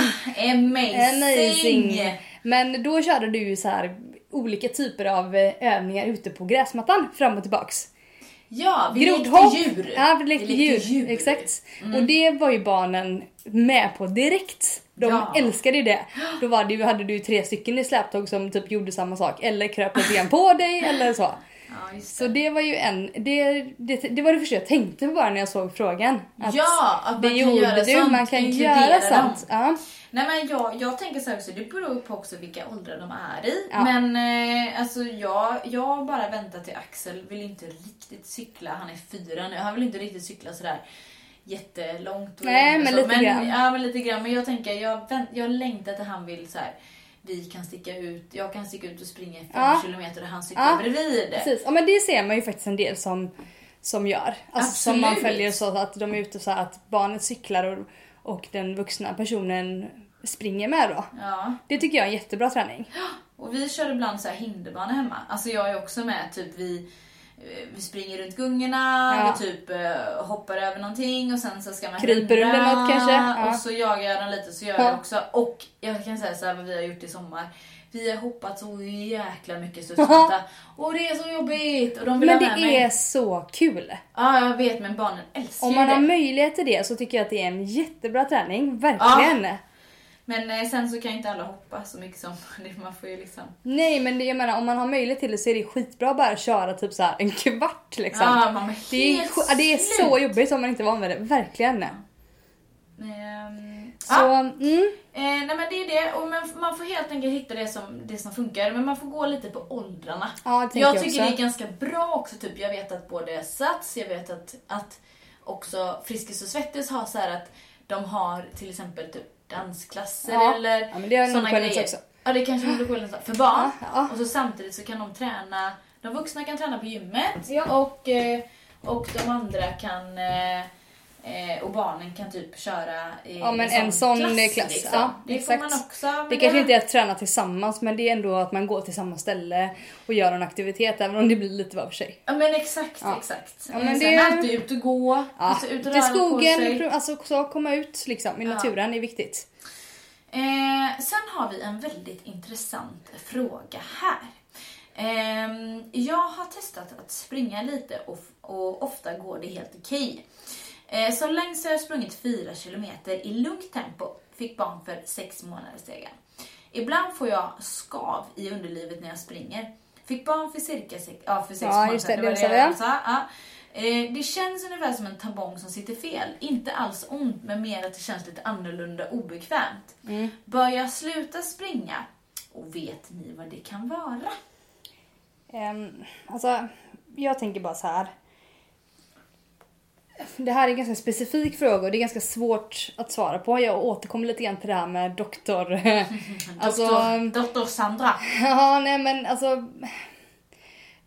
S1: amazing!
S2: Amazing! Men då körde du ju så här olika typer av eh, övningar ute på gräsmattan fram och tillbaks.
S1: Ja, vi
S2: Grodhopp.
S1: lekte djur.
S2: Ja, vi lekte,
S1: Vi
S2: djur. Exakt. Och det var ju barnen med på direkt. De
S1: Ja.
S2: älskade ju det. Då var det, hade du ju tre stycken i släptåg som typ gjorde samma sak. Eller kröp lite grann på dig eller så.
S1: Ja, just
S2: Så det var ju en, det, det, det var det första jag tänkte på bara när jag såg frågan. Att
S1: ja, att man
S2: det
S1: kan
S2: gjorde
S1: göra
S2: du,
S1: sånt,
S2: man kan göra sånt. Ja.
S1: Nej men jag, jag tänker så här också, det beror på också vilka åldrar de är i.
S2: Ja.
S1: Men eh, alltså jag, jag bara väntar till Axel vill inte riktigt cykla, han är fyra nu, han vill inte riktigt cykla sådär jättelångt. och
S2: Nej, men
S1: så.
S2: lite
S1: men,
S2: grann.
S1: Ja men lite grann, men jag tänker, jag, vänt, jag längtar till han vill så här. Vi kan sticka ut, jag kan sticka ut och springa fem
S2: Ja.
S1: kilometer och han cyklar
S2: Ja,
S1: bredvid.
S2: Precis, ja, men det ser man ju faktiskt en del som, som gör. Alltså, som man följer så att de är ute så att barnet cyklar och, och den vuxna personen springer med då.
S1: Ja.
S2: Det tycker jag är en jättebra träning.
S1: Och vi kör ibland så här hinderbana hemma. Alltså jag är också med, typ vi, vi springer runt gungorna,
S2: Ja.
S1: vi typ eh, hoppar över någonting och sen så ska man
S2: Kryper under något kanske, ja.
S1: Och så jagar jag den lite så gör
S2: Ja.
S1: jag också. Och jag kan säga så här vad vi har gjort i sommar. Vi har hoppat så jäkla mycket studsmatta. och det är så jobbigt! Och de vill
S2: Men det
S1: mig.
S2: är så kul.
S1: Ja, jag vet men barnen älskar
S2: Om
S1: ju
S2: man har
S1: det.
S2: möjlighet till det så tycker jag att det är en jättebra träning. Verkligen.
S1: Men eh, sen så kan ju inte alla hoppa så mycket som. Man får ju liksom...
S2: Nej men det, jag menar om man har möjlighet till det så är det skitbra att bara köra typ så här en kvart liksom.
S1: Ja, man blir
S2: det, är, ja, det är så jobbigt om man inte är van vid det. Verkligen.
S1: Ehm,
S2: Så,
S1: ja.
S2: mm.
S1: Eh, nej men det är det, och man, man får helt enkelt hitta det som, det som funkar, men man får gå lite på åldrarna.
S2: Ja,
S1: jag
S2: jag
S1: tycker
S2: också.
S1: det är ganska bra också, typ jag vet att både Sats, jag vet att, att också Friskis och Svettis har så här att de har till exempel typ dansklasser
S2: Ja.
S1: eller
S2: Ja, men det har på Wellness
S1: grejer.
S2: också.
S1: Ja det kanske är på Wellness för barn.
S2: Ja.
S1: Och så samtidigt så kan de träna, de vuxna kan träna på gymmet
S2: Ja.
S1: och, eh, och de andra kan eh, eh, och barnen kan typ köra i
S2: Ja, men en sån klass,
S1: liksom.
S2: ja,
S1: det
S2: exakt.
S1: får man också.
S2: Det kanske inte är att träna tillsammans men det är ändå att man går till samma ställe och gör en aktivitet även om det blir lite var för sig.
S1: Ja men exakt,
S2: Ja.
S1: exakt.
S2: Ja,
S1: Ja,
S2: men
S1: Sen
S2: det-
S1: alltid ut och gå,
S2: Ja,
S1: alltså ut och röra på
S2: skogen,
S1: sig.
S2: pro- alltså också komma ut liksom i
S1: Ja.
S2: naturen är viktigt.
S1: Eh, sen har vi en väldigt intressant fråga här. Ehm, jag har testat att springa lite och, och ofta går det helt okej. Eh, så längst har jag sprungit 4 kilometer i lugnt tempo. Fick barn för 6 månader sedan. Ibland får jag skav i underlivet när jag springer. Fick barn för cirka sex, ja, för sex
S2: Ja,
S1: månader
S2: det,
S1: sedan.
S2: det
S1: jag. sa. Ja. Eh, det känns ungefär som en tampong som sitter fel. Inte alls ont, men mer att det känns lite annorlunda obekvämt.
S2: Mm.
S1: Bör jag sluta springa? Och vet ni vad det kan vara?
S2: Um, alltså, jag tänker bara så här. Det här är en ganska specifik fråga och det är ganska svårt att svara på. Jag återkommer lite grann till det här med doktor... alltså,
S1: Doktor, doktor Sandra.
S2: ja, nej men alltså,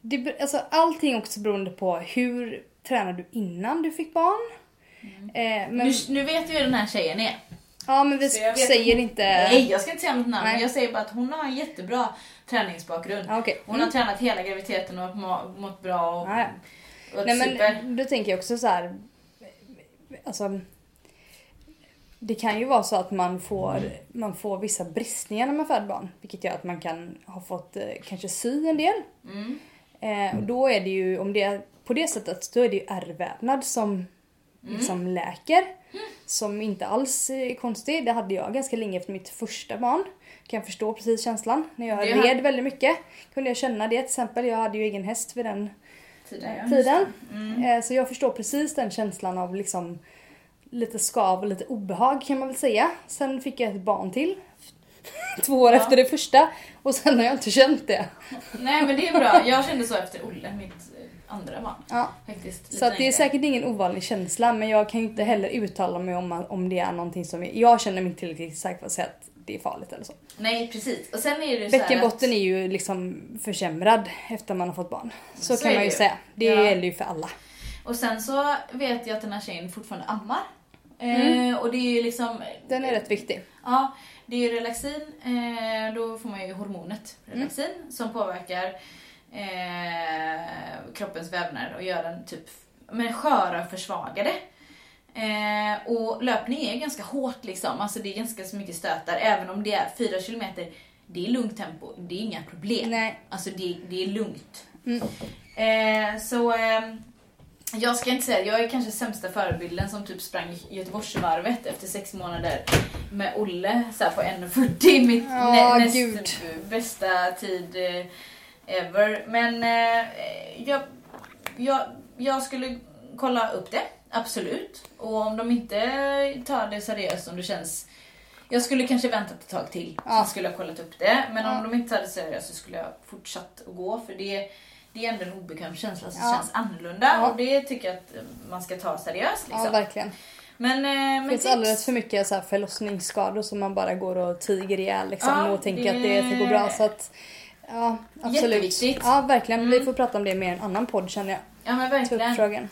S2: det, alltså. Allting också beroende på hur tränar du innan du fick barn? Eh, men,
S1: Nu, nu vet vi hur den här tjejen är.
S2: ja, men vi
S1: vet-
S2: säger inte...
S1: Nej, jag ska inte säga något namn.
S2: Nej.
S1: Jag säger bara att hon har en jättebra träningsbakgrund.
S2: Ja, okej.
S1: Hon
S2: Mm.
S1: har tränat hela graviditeten och må- mått bra och,
S2: Ja, ja. Nej
S1: super.
S2: men då tänker jag också så här. Alltså. Det kan ju vara så att man får, man får vissa bristningar när man föder barn. Vilket gör att man kan ha fått eh, kanske sy en del.
S1: Mm.
S2: Eh, och då är det ju, om det är på det sättet, då är det ju ärrvävnad som liksom läker. Som inte alls är konstig. Det hade jag ganska länge efter mitt första barn. Kan jag förstå precis känslan. När jag
S1: Det
S2: red väldigt mycket kunde jag känna det till exempel. Jag hade ju egen häst vid den
S1: Tiden,
S2: tiden.
S1: Mm.
S2: Eh, Så jag förstår precis den känslan av liksom lite skav och lite obehag kan man väl säga. Sen fick jag ett barn till. Två år
S1: Ja.
S2: efter det första och sen har jag inte känt det.
S1: Nej men det är bra. Jag kände så efter Olle, mitt eh, andra barn.
S2: Ja.
S1: Faktiskt.
S2: Så det är säkert ingen ovanlig känsla men jag kan ju inte heller uttala mig om, om det är någonting som är, jag känner mig inte tillräckligt säker för att säga att det är farligt eller så.
S1: Nej precis. Och sen är det så
S2: Bäckenbotten
S1: att,
S2: är ju liksom försämrad efter man har fått barn. Så,
S1: Så
S2: kan man ju
S1: ju.
S2: säga. Det
S1: Ja.
S2: gäller ju för alla.
S1: Och sen så vet jag att den här tjejen fortfarande ammar. Eh, och det är ju liksom...
S2: Den är rätt viktig.
S1: Ja, det är ju relaxin. Eh, då får man ju hormonet relaxin som påverkar eh, kroppens vävnader och gör den typ men sköra och försvagade. Eh, och löpning är ganska hårt liksom, alltså det är ganska så mycket stötar även om det är 4 kilometer. Det är lugnt tempo, det är inga problem.
S2: Nej.
S1: Alltså det, det är lugnt. Eh, så eh, jag ska inte säga, jag är kanske sämsta förebilden som typ sprang Göteborgsvarvet efter sex månader med Olle så på 1.40, mitt
S2: Ja,
S1: nä, näst
S2: gud.
S1: bästa tid eh, ever. Men eh, jag, jag, jag skulle kolla upp det, absolut. Och om de inte tar det seriöst, om det känns jag skulle kanske väntat ett tag till,
S2: Ja.
S1: så skulle jag kollat upp det. Men
S2: Ja.
S1: om de inte tar det seriöst så skulle jag fortsatt att gå, för det, det är ändå en obekväm känsla som
S2: Ja.
S1: känns annorlunda.
S2: Ja.
S1: Och det tycker jag att man ska ta seriöst.
S2: Ja,
S1: Liksom.
S2: verkligen.
S1: men, eh, men
S2: Det finns
S1: tips-
S2: alldeles för mycket så här förlossningsskador som man bara går och tiger ihjäl liksom,
S1: Ja,
S2: och tänker
S1: det-
S2: att det ska gå bra. Så att, ja, absolut.
S1: Jätteviktigt.
S2: Ja, verkligen. Vi
S1: Mm.
S2: får prata om det mer i en annan podd känner jag.
S1: Ja men
S2: Ta upp
S1: verkligen.
S2: frågan.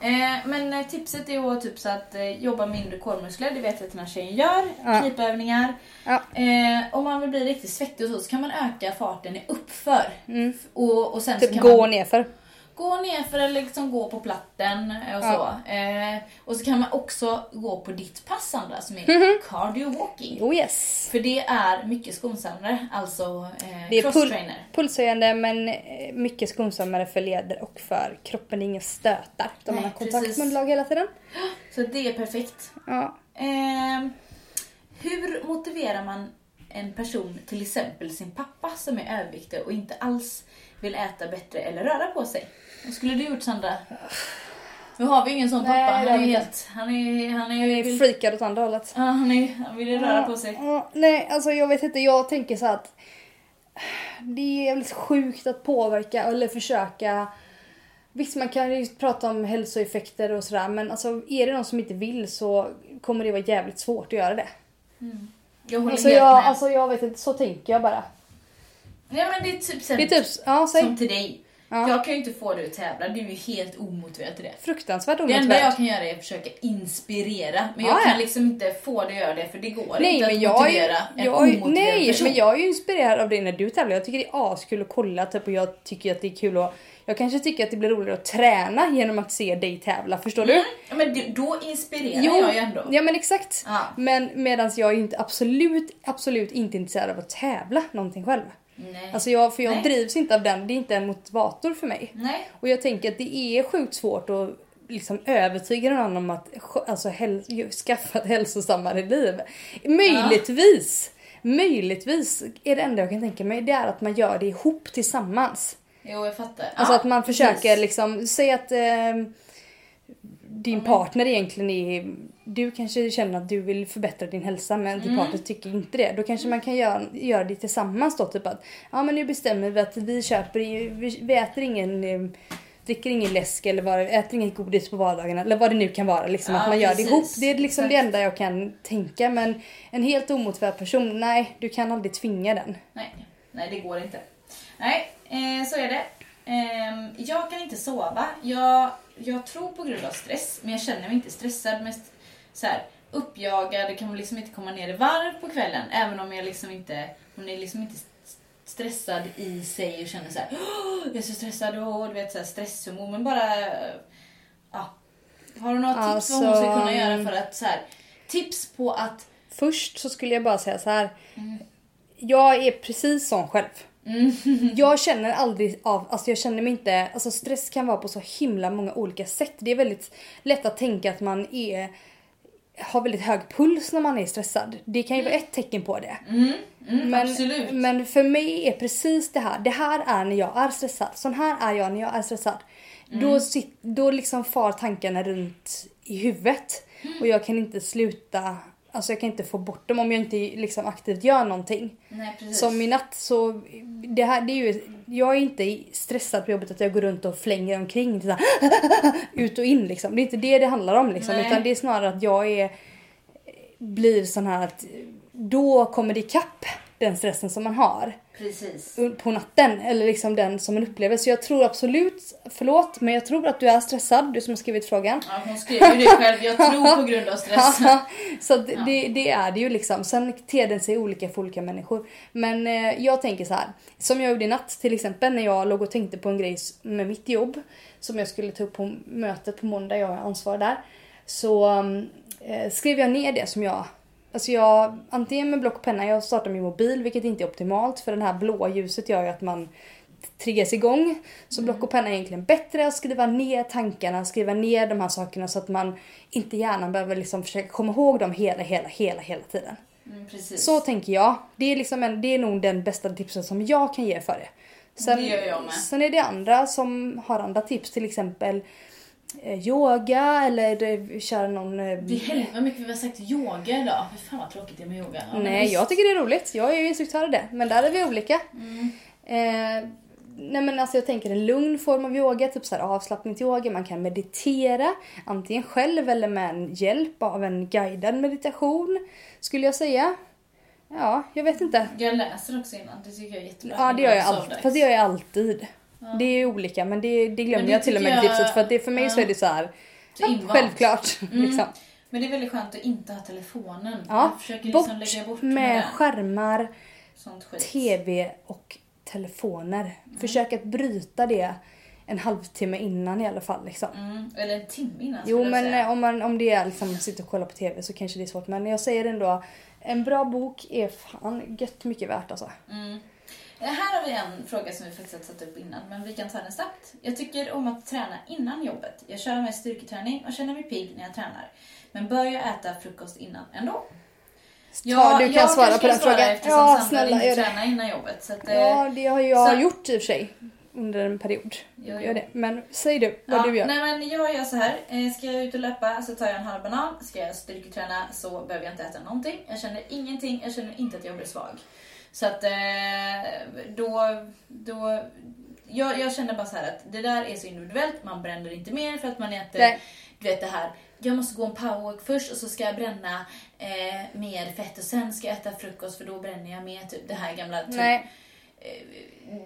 S1: Eh, men eh, tipset är att typ så att eh, jobba mindre core-muskler, det vet jag att den här tjejen gör.
S2: Ja.
S1: Knipövningar.
S2: Ja.
S1: Eh, om man vill bli riktigt svettig och så, så kan man öka farten i uppför.
S2: Mm.
S1: Och, och sen
S2: Typ
S1: så kan
S2: gå
S1: man
S2: nerför.
S1: Gå nerför eller liksom gå på platten eh, och
S2: Ja.
S1: så. Eh, och så kan man också gå på ditt pass Sandra, som är
S2: Mhm.
S1: cardio walking.
S2: Oh yes.
S1: För det är mycket skonsammare, alltså eh,
S2: Det är pul-
S1: crosstrainer.
S2: pulshöjande men eh, mycket skonsammare för leder och för kroppen. Det är inga stötar. Man
S1: Nej,
S2: har kontakt med underlag hela tiden.
S1: Så det är perfekt.
S2: Ja.
S1: Eh, hur motiverar man en person, till exempel sin pappa som är överviktig och inte alls vill äta bättre eller röra på sig? Vad skulle du gjort Sandra? Nu har vi ju ingen sån
S2: Nej,
S1: pappa.
S2: det
S1: Han är
S2: vi
S1: helt... Han är... Han är,
S2: Jag är freakad åt andra hållet.
S1: Ja, han, är, han vill ju röra på sig.
S2: Ja, nej, alltså jag vet inte. Jag tänker så att det är jävligt sjukt att påverka eller försöka. Visst, man kan ju prata om hälsoeffekter och sådär, men alltså är det någon som inte vill så kommer det vara jävligt svårt att göra det.
S1: Jag håller
S2: Alltså
S1: helt
S2: jag,
S1: med.
S2: alltså jag vet inte, så tänker jag bara.
S1: Nej men det är typ, sen,
S2: Det är typ, ja säg.
S1: som till dig.
S2: Ja.
S1: Jag kan ju inte få dig att tävla, du är ju helt omotiverad till det.
S2: Fruktansvärt
S1: Det enda jag kan göra är att försöka inspirera, men
S2: Ja,
S1: jag kan
S2: ja.
S1: liksom inte få dig att göra det för det går
S2: Nej
S1: inte
S2: men
S1: att
S2: jag är,
S1: motivera en
S2: jag, är-
S1: omotiverad
S2: nej,
S1: person.
S2: men jag är ju inspirerad av det när du tävlar. Jag tycker det är askul att kolla typ, och jag tycker att det är kul att jag kanske tycker att det blir roligare att träna genom att se dig tävla, förstår du?
S1: Ja, men då inspirerar jag ju ändå.
S2: ja men exakt.
S1: Ja.
S2: Men medan jag är inte absolut, absolut inte intresserad av att tävla någonting själv.
S1: Nej.
S2: Alltså jag, för jag
S1: Nej.
S2: drivs inte av den, det är inte en motivator för mig.
S1: nej.
S2: Och jag tänker att det är sjukt svårt att liksom övertyga någon om att alltså, häl- skaffa ett hälsosammare liv. Möjligtvis, möjligtvis är det enda jag kan tänka mig det är att man gör det ihop tillsammans.
S1: Jo jag fattar.
S2: Alltså
S1: Ja,
S2: att man
S1: precis.
S2: försöker liksom, säg att eh, din partner egentligen är, du kanske känner att du vill förbättra din hälsa men din
S1: Mm.
S2: partner tycker inte det. Då kanske man kan göra, göra det tillsammans då typ att ja men nu bestämmer vi att vi köper, vi, vi äter ingen eh, dricker ingen läsk eller vad, äter inget godis på vardagarna eller vad det nu kan vara. Liksom,
S1: Ja,
S2: att man gör det ihop. Det är liksom det enda jag kan tänka men en helt omotiverad person, nej du kan aldrig tvinga den.
S1: Nej, nej det går inte. Nej, eh, så är det. Ehm, jag kan inte sova. Jag, jag tror på grund av stress, men jag känner mig inte stressad. Mest så här, uppjagad, kan liksom inte komma ner i varv på kvällen. Även om jag liksom inte, hon är liksom inte st- stressad i sig och känner så här, "Åh, jag är så stressad och du vet så här stresshormon. Men bara, ja. Har du några tips vad hon ska
S2: Alltså,
S1: kunna göra för att så här, tips på att
S2: Först så skulle jag bara säga så här. Jag är precis sån själv. Jag känner aldrig av, alltså jag känner mig inte, alltså stress kan vara på så himla många olika sätt. Det är väldigt lätt att tänka att man är har väldigt hög puls när man är stressad. Det kan ju vara ett tecken på det.
S1: mm, mm,
S2: Men,
S1: absolut.
S2: men för mig är precis det här, det här är när jag är stressad. Sån här är jag när jag är stressad. Då, sit, då liksom far tankarna runt i huvudet. Och jag kan inte sluta, alltså jag kan inte få bort dem om jag inte liksom aktivt gör någonting.
S1: Nej, precis.
S2: Som i natt så, det här, det är ju, jag är inte stressad på jobbet att jag går runt och flänger omkring så här, ut och in liksom. Det är inte det det handlar om liksom.
S1: Nej.
S2: Utan det är snarare att jag är, blir sån här att då kommer det ikapp den stressen som man har
S1: Precis.
S2: på natten. Eller liksom den som man upplever. Så jag tror absolut, förlåt, men jag tror att du är stressad, du som har skrivit frågan.
S1: Ja, hon skriver ju det själv. Jag tror på grund av stress.
S2: så det, det är det ju liksom. Sen ter den sig olika för olika människor. Men eh, jag tänker så här. Som jag gjorde i natt till exempel när jag låg och tänkte på en grej med mitt jobb. Som jag skulle ta upp på mötet på måndag, jag har ansvar där. Så eh, skrev jag ner det som jag Alltså jag, antingen med block och penna, jag startar min mobil vilket inte är optimalt för det här blåa ljuset gör ju att man triggas igång. Så block och penna är egentligen bättre att skriva ner tankarna, skriva ner de här sakerna så att man inte gärna behöver liksom försöka komma ihåg dem hela, hela, hela, hela tiden.
S1: Mm.
S2: Så tänker jag. Det är, liksom en, det är nog den bästa tipsen som jag kan ge för det. Sen,
S1: Det gör jag med.
S2: sen är det andra som har andra tips, till exempel yoga eller eh, köra någon... Eh,
S1: Det är helvete vad mycket vi har sagt yoga idag. Fy fan vad tråkigt det är med yoga. Ja,
S2: Nej,
S1: visst.
S2: jag tycker det är roligt. Jag är ju instruktör i det. Men där är vi olika. Eh, nej men alltså jag tänker en lugn form av yoga, typ så här avslappningsyoga. Man kan meditera, antingen själv eller med hjälp av en guidad meditation. Skulle jag säga. Ja, jag vet inte.
S1: Jag läser också innan. Det tycker jag är jättebra.
S2: Ja det gör jag alltid. Fast det gör jag alltid. Det är olika men det, det glömde
S1: Men det
S2: jag till och med
S1: jag-
S2: tipset för att det, för mig så är det så här.
S1: Så
S2: självklart.
S1: Mm.
S2: Liksom.
S1: Men det är väldigt skönt att inte ha telefonen.
S2: Ja,
S1: Jag försöker liksom
S2: Bort
S1: lägga bort
S2: med
S1: det.
S2: skärmar. TV och telefoner. Försök att bryta det en halvtimme innan i alla fall. Liksom.
S1: Mm, eller en timme innan
S2: Jo men
S1: säga.
S2: eh, om, man, om det är liksom att sitta och kolla på TV så kanske det är svårt. Men jag säger ändå, en bra bok är fan gött mycket värt alltså.
S1: Mm. Eh, Här har vi en fråga som vi faktiskt har satt upp innan, men vi kan ta den snabbt. Jag tycker om att träna innan jobbet. Jag kör med styrketräning och känner mig pigg när jag tränar. Men bör jag äta frukost innan ändå?
S2: Ja, du kan
S1: jag
S2: svara på den
S1: svara
S2: frågan. Ja, snälla,
S1: inte
S2: gör det.
S1: tränar innan jobbet. Så att, eh,
S2: Ja, det har jag
S1: så-
S2: gjort i och för sig. Under en period.
S1: Jo, jo.
S2: det. Men säg du vad
S1: ja,
S2: du gör.
S1: Nej men jag gör så här. Eh, Ska jag ut och löpa så tar jag en halv banan. Ska jag styrketräna så behöver jag inte äta någonting. Jag känner ingenting. Jag känner inte att jag blir svag. Så att eh, då... då jag, jag känner bara så här att det där är så individuellt. Man bränner inte mer för att man äter...
S2: Nej.
S1: Du vet det här. Jag måste gå en powerwalk först och så ska jag bränna eh, mer fett och sen ska jag äta frukost för då bränner jag mer. Typ det här gamla... Typ,
S2: Nej,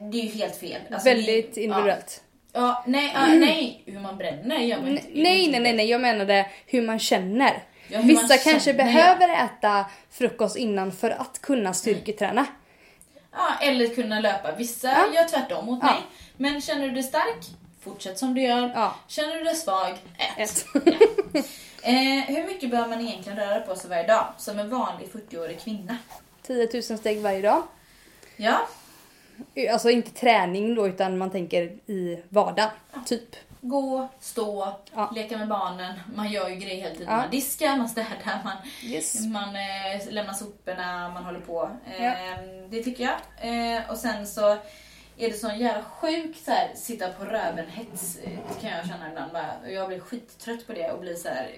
S1: Det är ju helt fel. Alltså,
S2: väldigt
S1: det,
S2: individuellt.
S1: Ja, ja nej, ja, nej, hur man bränner gör man inte.
S2: Nej, nej, nej, nej, jag menade hur man känner.
S1: Ja, hur
S2: Vissa
S1: man
S2: kanske
S1: känner,
S2: behöver äta frukost innan för att kunna styrketräna.
S1: Ja, eller kunna löpa. Vissa
S2: Ja.
S1: gör tvärtom mot
S2: Ja.
S1: mig. Men känner du dig stark, fortsätt som du gör.
S2: Ja.
S1: Känner du dig svag, ät.
S2: Ett.
S1: Eh, hur mycket bör man egentligen röra på sig varje dag som en vanlig 40-årig kvinna?
S2: 10 000 steg varje dag.
S1: Ja,
S2: Alltså inte träning då utan man tänker i vardagen. Typ.
S1: Gå, stå,
S2: Ja.
S1: leka med barnen. Man gör ju grejer hela tiden.
S2: Ja.
S1: Man diskar, man städar, man,
S2: Yes.
S1: man eh, lämnar soporna, man håller på. Eh,
S2: Ja.
S1: Det tycker jag. Eh, och sen så är det sån jävla sjuk så här, sitta på röven-hets kan jag känna ibland. Bara. Jag blir skittrött på det och blir så här,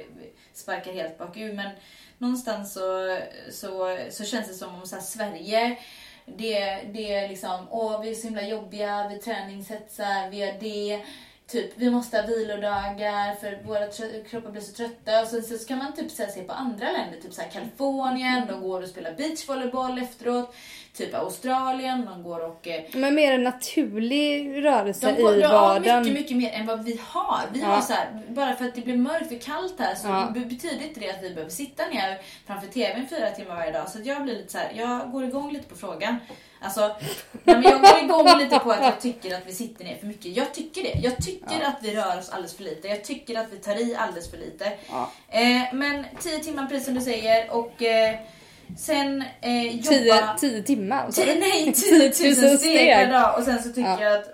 S1: sparkar helt bakut. Men någonstans så, så, så känns det som om så här, Sverige det, det är liksom, åh vi är så himla jobbiga, vi träningshetsar, vi gör det. Typ, vi måste ha vilodagar för våra kroppar blir så trötta. Och så, så kan man typ så här, se på andra länder, typ så här Kalifornien, de går och spelar beachvolleyboll efteråt. Typ Australien, de går och... Eh,
S2: Men mer en naturlig rörelse
S1: går,
S2: i
S1: ja,
S2: vardagen.
S1: mycket, mycket mer än vad vi har. Vi
S2: Ja.
S1: har så här, bara för att det blir mörkt och kallt här så
S2: Ja.
S1: be- betyder inte det att vi behöver sitta ner framför TVn fyra timmar varje dag. Så jag blir lite så här, jag går igång lite på frågan. Alltså, men jag går igång lite på att jag tycker att vi sitter ner för mycket. Jag tycker det. Jag tycker
S2: Ja.
S1: att vi rör oss alldeles för lite. Jag tycker att vi tar i alldeles för lite.
S2: Ja.
S1: Eh, men 10 timmar precis som du säger och eh, sen eh, jobba...
S2: 10, 10 timmar. du?
S1: Nej, 10 000 steg per dag. Och sen så tycker
S2: Ja.
S1: jag att,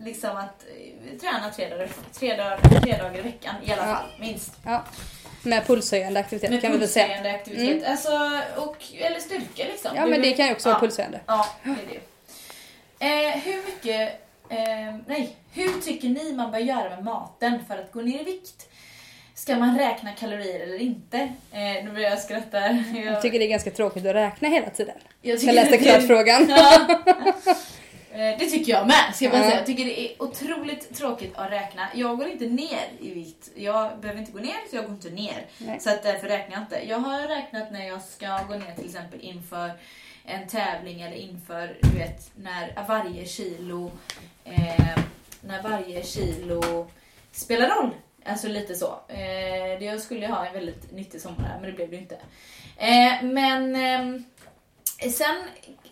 S1: liksom att eh, träna tre dagar, tre, dagar, tre dagar i veckan i alla
S2: Ja.
S1: fall, minst.
S2: Ja. Med pulshöjande aktivitet
S1: Med
S2: kan vi väl säga.
S1: pulshöjande aktivitet. Alltså, och, eller styrka liksom.
S2: Ja men det kan ju också
S1: ja.
S2: vara pulshöjande.
S1: Ja, det är det. Eh, hur mycket... Eh, nej, hur tycker ni man bör göra med maten för att gå ner i vikt? Ska man räkna kalorier eller inte? Eh, nu börjar jag skratta. Jag,
S2: Jag tycker det är ganska tråkigt att räkna hela tiden.
S1: jag
S2: Jag läste
S1: det-
S2: klart frågan.
S1: Ja. Eh, Det tycker jag med, ska jag bara
S2: Ja.
S1: säga. Jag tycker det är otroligt tråkigt att räkna. Jag går inte ner i vikt. Jag behöver inte gå ner, så jag går inte ner.
S2: Nej.
S1: Så att därför räknar jag inte. Jag har räknat när jag ska gå ner till exempel inför en tävling eller inför, du vet, när varje kilo, eh, när varje kilo spelar roll. Alltså lite så. Eh, jag skulle ha en väldigt nyttig sommar här, men det blev det inte. Eh, men eh, sen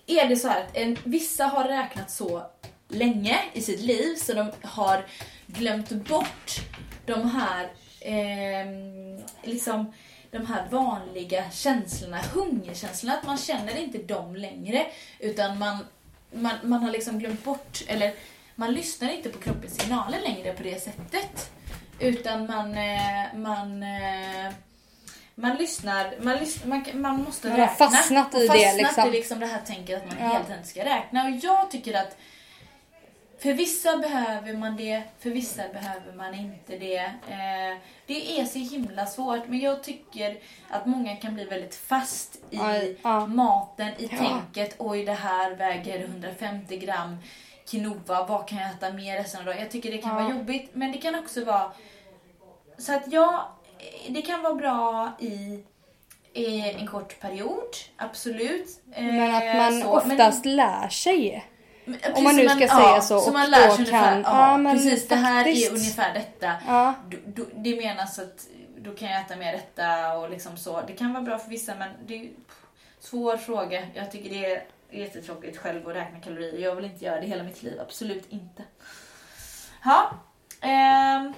S1: är det så här att en, vissa har räknat så länge i sitt liv så de har glömt bort de här eh, liksom de här vanliga känslorna, hungerkänslorna, att man känner inte dem längre utan man, man, man har liksom glömt bort, eller man lyssnar inte på kroppens signaler längre på det sättet. Utan man, eh, man eh, man lyssnar, man, lyssnar, man, man måste
S2: man har
S1: räkna.
S2: fastnat i
S1: fastnat
S2: det liksom.
S1: i liksom det här tänket att man
S2: Ja.
S1: helt enkelt ska räkna. Och jag tycker att för vissa behöver man det, för vissa behöver man inte det. Eh, det är så himla svårt, men jag tycker att många kan bli väldigt fast i
S2: Aj, ja.
S1: maten, i
S2: Ja.
S1: tänket. Oj, det här väger 150 gram quinoa, vad kan jag äta mer resten av dagen? Jag tycker det kan
S2: Ja.
S1: vara jobbigt, men det kan också vara så att ja, det kan vara bra i, i en kort period, absolut.
S2: Men att
S1: Eh,
S2: man
S1: så, men-
S2: oftast lär sig.
S1: men,
S2: om man nu
S1: precis,
S2: ska säga så,
S1: Så
S2: och
S1: man lär sig ungefär,
S2: kan-
S1: ja,
S2: ja, men
S1: precis det här är ungefär detta.
S2: Ja.
S1: Då, då, det menas att då kan jag äta mer detta och liksom så. Det kan vara bra för vissa men det är svår fråga. Jag tycker det är jättetråkigt själv att räkna kalorier. Jag vill inte göra det hela mitt liv, absolut inte. Ja, ehm,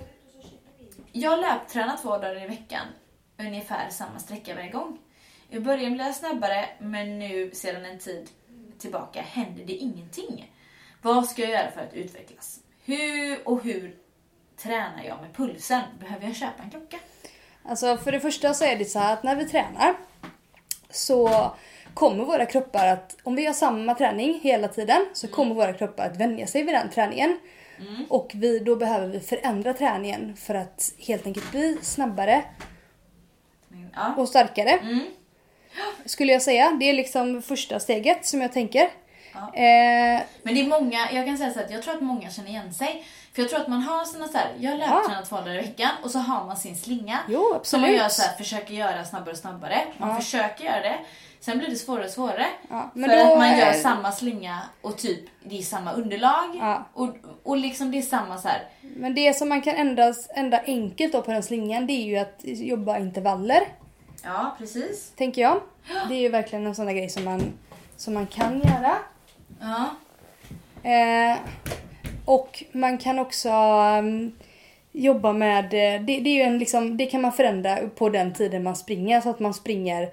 S1: jag löptränar två dagar i veckan, ungefär samma sträcka varje gång. I början blev jag snabbare, men nu sedan en tid tillbaka händer det ingenting. Vad ska jag göra för att utvecklas? Hur och hur tränar jag med pulsen? Behöver jag köpa en klocka?
S2: Alltså för det första så är det så att när vi tränar så kommer våra kroppar att, om vi gör samma träning hela tiden så kommer våra kroppar att vänja sig vid den träningen. Och vi, då behöver vi förändra träningen för att helt enkelt bli snabbare
S1: Ja.
S2: och starkare.
S1: Mm.
S2: Skulle jag säga. Det är liksom första steget som jag tänker.
S1: Ja.
S2: Eh,
S1: Men det är många, jag kan säga så att jag tror att många känner igen sig. För jag tror att man har såna så här, jag löptränar två dagar i veckan och så har man sin slinga.
S2: Jo,
S1: Som man
S2: absolut.
S1: gör så här, försöker göra snabbare och snabbare. Man försöker göra det. Sen blir det svårare och svårare.
S2: Ja, men
S1: för att man gör
S2: är-
S1: samma slinga och typ det är samma underlag.
S2: Ja.
S1: Och, och liksom det är samma så här.
S2: men det som man kan ändra, ändra enkelt då på den slingan det är ju att jobba intervaller.
S1: Ja, precis.
S2: Tänker jag. Det är ju verkligen en sån där grej som man, som man kan göra.
S1: Ja.
S2: Eh, och man kan också um, jobba med, eh, det, det är ju en liksom, det kan man förändra på den tiden man springer så att man springer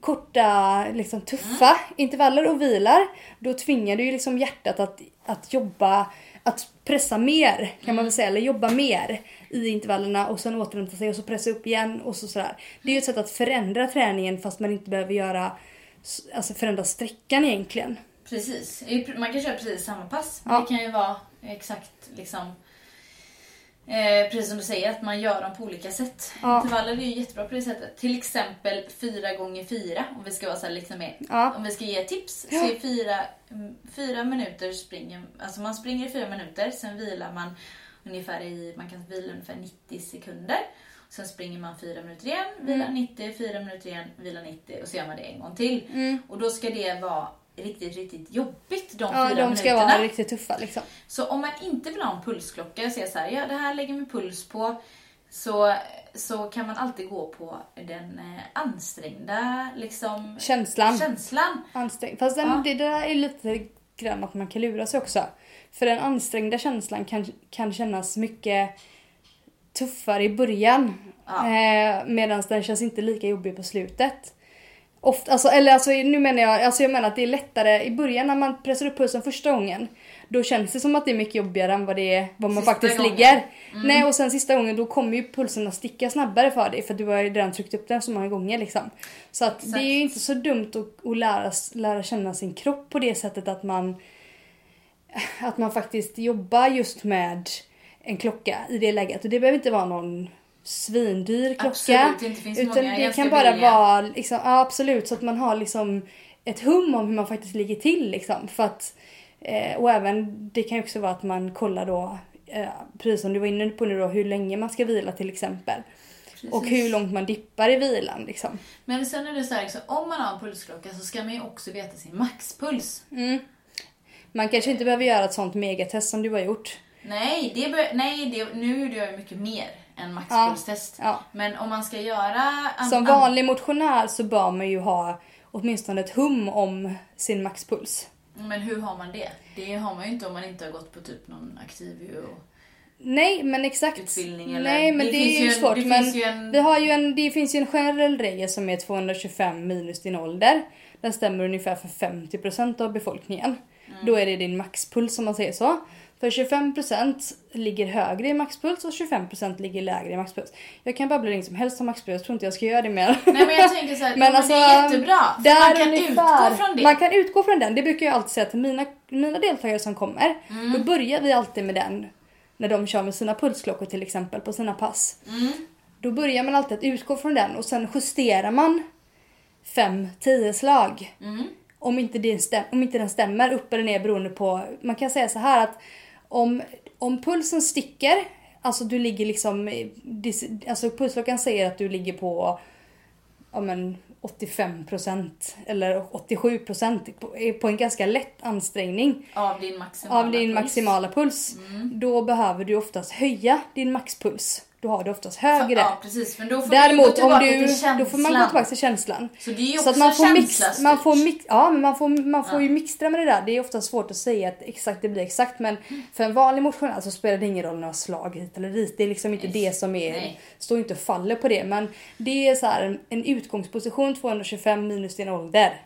S2: korta, liksom tuffa intervaller och vilar. Då tvingar du ju liksom hjärtat att, att jobba, att pressa mer kan man väl säga, eller jobba mer i intervallerna och sen återhämta sig och så pressa upp igen och så sådär. Det är ju ett sätt att förändra träningen fast man inte behöver göra, alltså förändra sträckan egentligen.
S1: Precis. Man kan köra precis samma pass.
S2: Ja.
S1: det kan ju vara exakt liksom Eh, precis som du säger, att man gör dem på olika sätt.
S2: Ja.
S1: Intervaller är ju jättebra på det sättet. Till exempel 4 gånger 4 om vi ska vara så liksom mer.
S2: Ja.
S1: Om vi ska ge tips.
S2: Ja.
S1: Så är fyra, mm, fyra minuter springer, alltså man springer i fyra minuter, sen vilar man ungefär i, man kan vila ungefär 90 sekunder. Sen springer man fyra minuter igen, vilar 90, fyra minuter igen, vilar 90 och så gör man det en gång till. Och då ska det vara riktigt, riktigt jobbigt de
S2: Ja,
S1: fyra
S2: de ska
S1: minuterna.
S2: vara riktigt tuffa liksom.
S1: Så om man inte vill ha en pulsklocka och säga så här, ja det här lägger mig puls på, så, så kan man alltid gå på den eh, ansträngda liksom,
S2: Känslan.
S1: känslan.
S2: Ansträngd. Fast den,
S1: Ja.
S2: det där är lite grann att man kan lura sig också. För den ansträngda känslan kan, kan kännas mycket tuffare i början.
S1: Ja.
S2: Eh, Medan den känns inte lika jobbig på slutet. Ofta, alltså, eller alltså, nu menar jag, alltså jag menar att det är lättare i början när man pressar upp pulsen första gången. Då känns det som att det är mycket jobbigare än vad, det är, vad man
S1: Sista
S2: faktiskt
S1: gången.
S2: ligger. Nej och sen sista gången då kommer ju pulsen att sticka snabbare för dig för du har ju redan tryckt upp den så många gånger liksom. Så att det är ju inte så dumt att, att lära, lära känna sin kropp på det sättet att man att man faktiskt jobbar just med en klocka i det läget. Och det behöver inte vara någon svindyr klocka.
S1: Absolut inte, det finns
S2: utan
S1: många
S2: det kan bara
S1: billiga.
S2: vara liksom, ja, absolut så att man har liksom ett hum om hur man faktiskt ligger till liksom. För att, eh, och även det kan ju också vara att man kollar då, eh, precis som du var inne på nu då, hur länge man ska vila till exempel. Och hur långt man dippar i vilan liksom.
S1: Men sen är det så här, liksom, om man har en pulsklocka så ska man ju också veta sin maxpuls.
S2: Mm. Man kanske inte behöver göra ett sånt megatest som du har gjort.
S1: Nej, det nej det, nu gjorde jag ju mycket mer än maxpulstest.
S2: Ja.
S1: Men om man ska göra...
S2: Som
S1: an-
S2: vanlig motionär så bör man ju ha åtminstone ett hum om sin maxpuls.
S1: Men hur har man det? Det har man ju inte om man inte har gått på typ någon aktiv och...
S2: Nej, men exakt.
S1: Utbildning eller-
S2: Nej, men
S1: Det
S2: det, är ju
S1: en-
S2: svårt.
S1: det
S2: men
S1: finns ju en-
S2: vi har ju en, det finns ju en generell regel som är 225 minus din ålder. Den stämmer ungefär för 50% av befolkningen.
S1: Mm.
S2: Då är det din maxpuls om man säger så. För 25% ligger högre i maxpuls och 25% ligger lägre i maxpuls. Jag kan babbla länge som helst om maxpuls, jag tror inte jag ska göra det mer.
S1: Nej men jag tänker såhär,
S2: Men alltså,
S1: det är jättebra. Man kan
S2: ungefär-
S1: utgå från det.
S2: Man kan utgå från den. Det brukar jag alltid säga till mina, mina deltagare som kommer.
S1: Mm.
S2: Då börjar vi alltid med den. När de kör med sina pulsklockor till exempel på sina pass.
S1: Mm.
S2: Då börjar man alltid att utgå från den och sen justerar man 5-10 slag.
S1: Mm.
S2: Om, inte stäm, om inte den stämmer upp eller ner beroende på... Man kan säga så här att om, om pulsen sticker, alltså du ligger liksom... Alltså pulsklockan säger att du ligger på ja men 85% eller 87% på, på en ganska lätt ansträngning
S1: Av din maximala
S2: av din
S1: puls.
S2: maximala puls. Då behöver du oftast höja din maxpuls. Då har du oftast högre.
S1: Ja precis, men då får
S2: Däremot om du, då får man gå tillbaka till känslan.
S1: Så det är ju
S2: Så att
S1: också
S2: man får, mix,
S1: känsla
S2: man får mix, ja, men man får, man får ju mixtra med det där. Det är ofta svårt att säga att exakt det blir exakt men för en vanlig motionär så spelar det ingen roll några slag hit eller dit. Det är liksom inte
S1: Nej.
S2: det som är,
S1: Nej.
S2: står inte och faller på det. Men det är så här en utgångsposition 225 minus din ålder.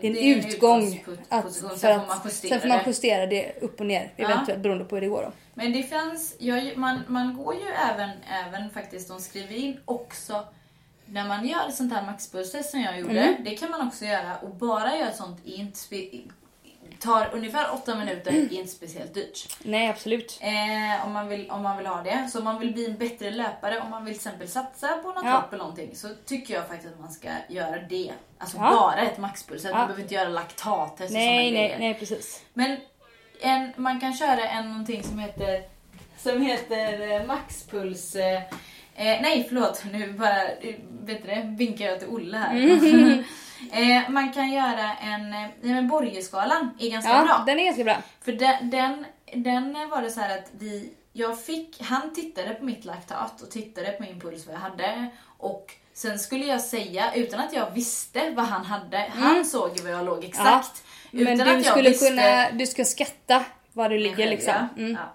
S2: Det är en
S1: Det är
S2: utgång. Att,
S1: sen
S2: för
S1: får
S2: att,
S1: man justera
S2: sen får man justera det upp och ner eventuellt beroende på hur det går då.
S1: Men det fanns, jag, man, man går ju även, även faktiskt, de skriver in också när man gör sånt här maxpulstest som jag gjorde,
S2: Mm.
S1: det kan man också göra och bara göra sånt inte spe, tar ungefär åtta minuter,
S2: Mm.
S1: är inte speciellt dyrt.
S2: Nej absolut.
S1: Eh, om, man vill, om man vill ha det. Så om man vill bli en bättre löpare, om man vill till exempel satsa på något
S2: Ja.
S1: lopp eller någonting, så tycker jag faktiskt att man ska göra det. Alltså
S2: Ja.
S1: bara ett maxpuls.
S2: Ja.
S1: Man behöver inte göra laktattest och såna
S2: Nej, nej,
S1: grejer.
S2: nej precis.
S1: Men en, man kan köra en någonting som heter, som heter eh, maxpuls... Eh, eh, nej, förlåt. Nu bara eh, vet du det, vinkar jag till Olle här.
S2: Mm.
S1: eh, man kan göra en... Eh, nej, men Borgeskalan är ganska
S2: Ja,
S1: bra.
S2: den är ganska bra.
S1: För den, den, den var det så här att vi... Jag fick, han tittade på mitt laktat och tittade på min puls vad jag hade. Och sen skulle jag säga, utan att jag visste vad han hade, han såg ju vad jag låg exakt.
S2: Mm. Men du
S1: att jag
S2: skulle
S1: visste-
S2: kunna, du ska skatta var du ligger
S1: själv,
S2: liksom.
S1: Ja.
S2: Mm.
S1: Ja.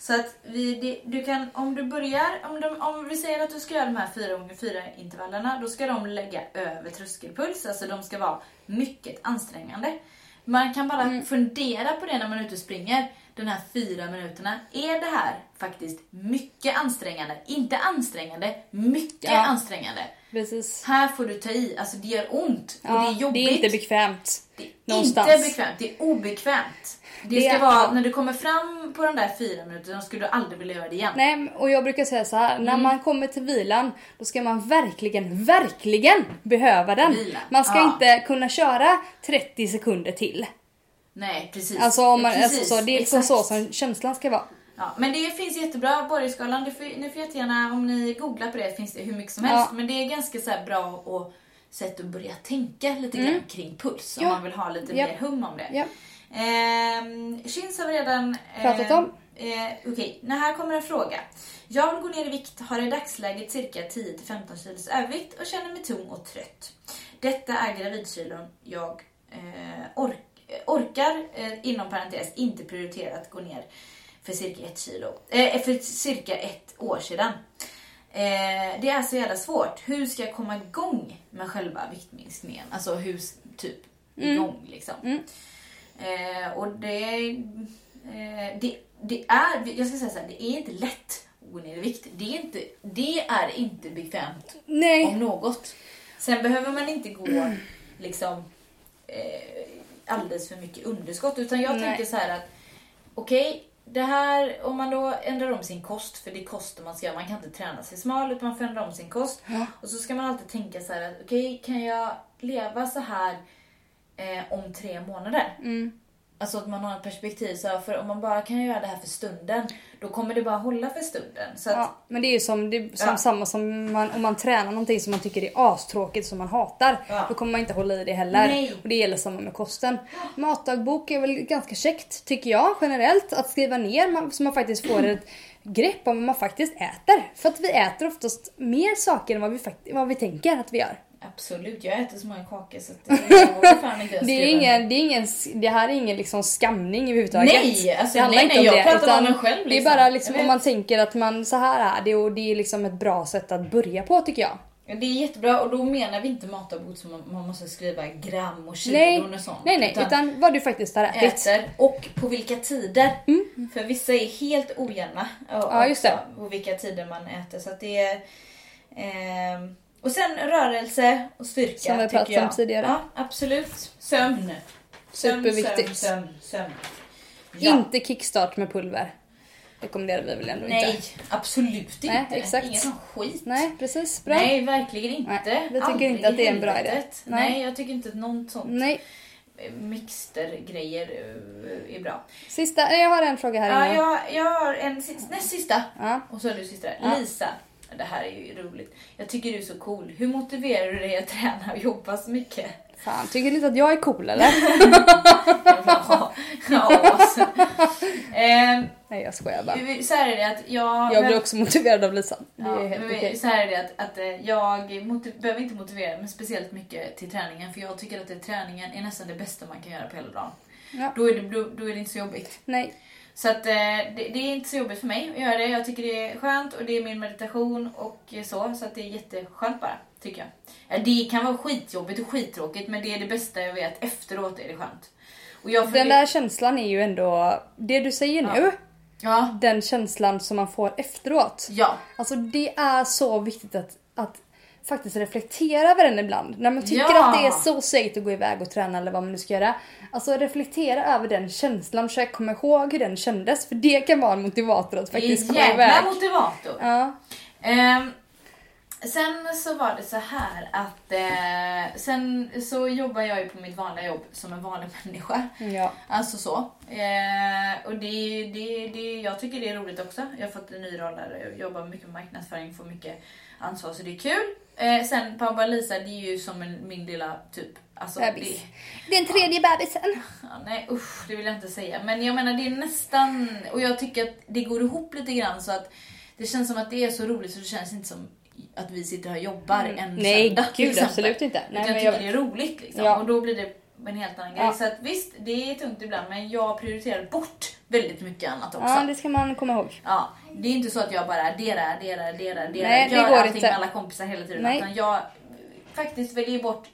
S1: Så att vi, det, du kan, om du börjar, om, de, om vi säger att du ska göra de här 4 gånger 4 intervallerna, då ska de lägga över tröskelpuls, alltså de ska vara mycket ansträngande. Man kan bara
S2: Mm.
S1: fundera på det när man är ute och springer, de här fyra minuterna. Är det här faktiskt mycket ansträngande? Inte ansträngande, mycket
S2: Ja.
S1: ansträngande.
S2: Precis.
S1: Här får du ta i, alltså det gör ont och
S2: Ja,
S1: det är jobbigt.
S2: det är inte bekvämt.
S1: Det är
S2: någonstans.
S1: inte bekvämt, det är obekvämt. Det,
S2: Det
S1: ska
S2: är-
S1: vara, när du kommer fram på de där fyra minuterna, skulle du aldrig vilja göra det igen.
S2: Nej, och jag brukar säga så här,
S1: Mm.
S2: när man kommer till vilan, då ska man verkligen, verkligen behöva den.
S1: Vila.
S2: Man ska
S1: Ja.
S2: inte kunna köra 30 sekunder till.
S1: Nej, precis.
S2: Alltså, om man,
S1: Precis,
S2: alltså så, det är liksom så som känslan ska vara.
S1: Ja, men det finns jättebra, Borgskalan, du får, ni får jättegärna, om ni googlar på det, finns det hur mycket som helst.
S2: Ja.
S1: Men det är ganska så bra och sätt att börja tänka lite grann kring puls, om
S2: Mm. Ja.
S1: man vill ha lite
S2: Ja.
S1: mer hum om det.
S2: Ja.
S1: Ehm, Chins har vi redan
S2: Pratat om.
S1: Eh, Okej, okay. här kommer en fråga. Jag vill gå ner i vikt, har i dagsläget cirka 10-15 kilos övervikt och känner mig tung och trött. Detta är gravidkilon jag eh, ork orkar, eh, inom parentes, inte prioritera att gå ner för cirka ett kilo. Eh, för cirka ett år sedan. Eh, det är så jävla svårt. Hur ska jag komma igång med själva viktminskningen? Alltså hur, typ, igång liksom.
S2: Mm.
S1: Eh, och det, eh, det, det är, jag ska säga så här, det är inte lätt att gå ner i vikt. Det är inte, det är inte bekvämt om
S2: Nej.
S1: något. Sen behöver man inte gå liksom eh, alldeles för mycket underskott. Utan jag
S2: Nej.
S1: tänker så här att okej, det här om man då ändrar om sin kost, för det är kosten man ska göra. Man kan inte träna sig smal utan man får ändra om sin kost.
S2: Ja.
S1: Och så ska man alltid tänka så här att okej, kan jag leva så här eh, om tre månader?
S2: Mm.
S1: Alltså att man har ett perspektiv. Så här, för om man bara kan göra det här för stunden, då kommer det bara hålla för stunden. Så att,
S2: Ja, men det är ju som, det är som
S1: Ja.
S2: samma som man, om man tränar någonting som man tycker är astråkigt som man hatar.
S1: Ja.
S2: Då kommer man inte hålla i det heller.
S1: Nej.
S2: Och det gäller samma med kosten. Matdagbok är väl ganska käckt tycker jag generellt. Att skriva ner så man faktiskt får ett grepp om vad man faktiskt äter. För att vi äter oftast mer saker än vad vi, vad vi tänker att vi gör.
S1: Absolut, jag äter så många kakor så
S2: Det, är
S1: skriva ner.
S2: ingen, det, är ingen, det här är ingen liksom skamning överhuvudtaget.
S1: Nej, alltså,
S2: det handlar
S1: nej,
S2: inte
S1: nej,
S2: om
S1: jag
S2: det.
S1: pratar om
S2: utan
S1: mig själv,
S2: Det är
S1: liksom.
S2: bara liksom om man tänker att man så här är det och det är liksom ett bra sätt att börja på tycker jag.
S1: Ja, Det är jättebra och då menar vi inte matdagbok som man, måste skriva gram och kilon och sånt.
S2: nej, nej, utan, vad du faktiskt har ätit.
S1: äter och på vilka tider. För vissa är helt ojämna. Och
S2: Mm. Ja, just
S1: också På vilka tider man äter. Så att det är, ehm, och sen rörelse och styrka.
S2: Som vi pratade om tidigare.
S1: Ja, absolut. Sömn. Sömn,
S2: Superviktigt.
S1: Sömn, sömn, sömn. Ja.
S2: Inte kickstart med pulver. rekommenderar vi väl ändå
S1: Nej,
S2: inte.
S1: absolut
S2: Nej,
S1: inte.
S2: exakt.
S1: Ingen sån skit.
S2: Nej, precis. Bra.
S1: Nej, verkligen inte.
S2: Nej, vi tycker
S1: Aldrig
S2: inte att det är en bra idé. Nej.
S1: Nej. jag tycker inte att något sånt
S2: Nej.
S1: mixter-grejer eh, är bra.
S2: Sista, nej, jag har en fråga här
S1: Ja,
S2: innan.
S1: jag, jag har en sis- näst sista.
S2: Ja.
S1: Och så är du sista.
S2: Ja.
S1: Lisa. Det här är ju roligt. Jag tycker du är så cool. Hur motiverar du dig att träna och jobba så mycket?
S2: Fan, tycker du inte att jag är cool eller?
S1: Ja, ja, alltså.
S2: Nej jag skojar bara.
S1: så är det att jag...
S2: Jag blir också motiverad av Lisa. Det
S1: Ja,
S2: är helt
S1: men. Så här är det att, att eh, jag motiv- behöver inte motivera mig speciellt mycket till träningen för jag tycker att det, träningen är nästan det bästa man kan göra på hela dagen.
S2: Ja.
S1: Då, är det, då, då är det inte så jobbigt.
S2: Nej.
S1: Så att, eh, det, det är inte så jobbigt för mig att göra det. Jag tycker det är skönt och det är min meditation och så. Så att det är jätteskönt bara, tycker jag. Ja, det kan vara skitjobbigt och skittråkigt men det är det bästa jag vet. Efteråt är det skönt. Och jag
S2: Den där känslan är ju ändå, det du säger
S1: Ja.
S2: nu,
S1: Ja,
S2: den känslan som man får efteråt.
S1: ja.
S2: Alltså det är så viktigt att, att faktiskt reflektera över den ibland. När man tycker
S1: Ja.
S2: att det är så segt att gå iväg och träna eller vad man nu ska göra. Alltså reflektera över den känslan, försök komma ihåg hur den kändes. För det kan vara en motivator att
S1: Det är
S2: faktiskt
S1: en
S2: komma iväg.
S1: jävla motivator.
S2: Ja.
S1: Ehm, sen så var det så här att eh, sen så jobbar jag ju på mitt vanliga jobb som en vanlig människa.
S2: ja.
S1: Alltså så. Eh, och det, det, det, jag tycker det är roligt också. Jag har fått en ny roll där jag jobbar mycket med marknadsföring, får mycket ansvar så det är kul. Eh, sen Pabba Lisa, det är ju som en, min lilla typ... Alltså,
S2: Bebis.
S1: det,
S2: Den tredje bebisen.
S1: Ja, nej usch, det vill jag inte säga. Men jag menar det är nästan, och jag tycker att det går ihop lite grann så att det känns som att det är så roligt så det känns inte som att vi sitter här och jobbar en
S2: Mm. Nej,
S1: söndag.
S2: gud, absolut inte.
S1: Utan
S2: Nej,
S1: jag
S2: men
S1: tycker
S2: jag-
S1: det är roligt liksom.
S2: Ja.
S1: Och då blir det en helt annan grej.
S2: Ja.
S1: Så att visst, det är tungt ibland men jag prioriterar bort väldigt mycket annat också.
S2: Ja, det ska man komma ihåg.
S1: Ja, det är inte så att jag bara adderar, adderar, adderar, adderar.
S2: Nej, det
S1: gör
S2: går
S1: allting
S2: inte.
S1: med alla kompisar hela tiden.
S2: Nej.
S1: Utan jag faktiskt väljer bort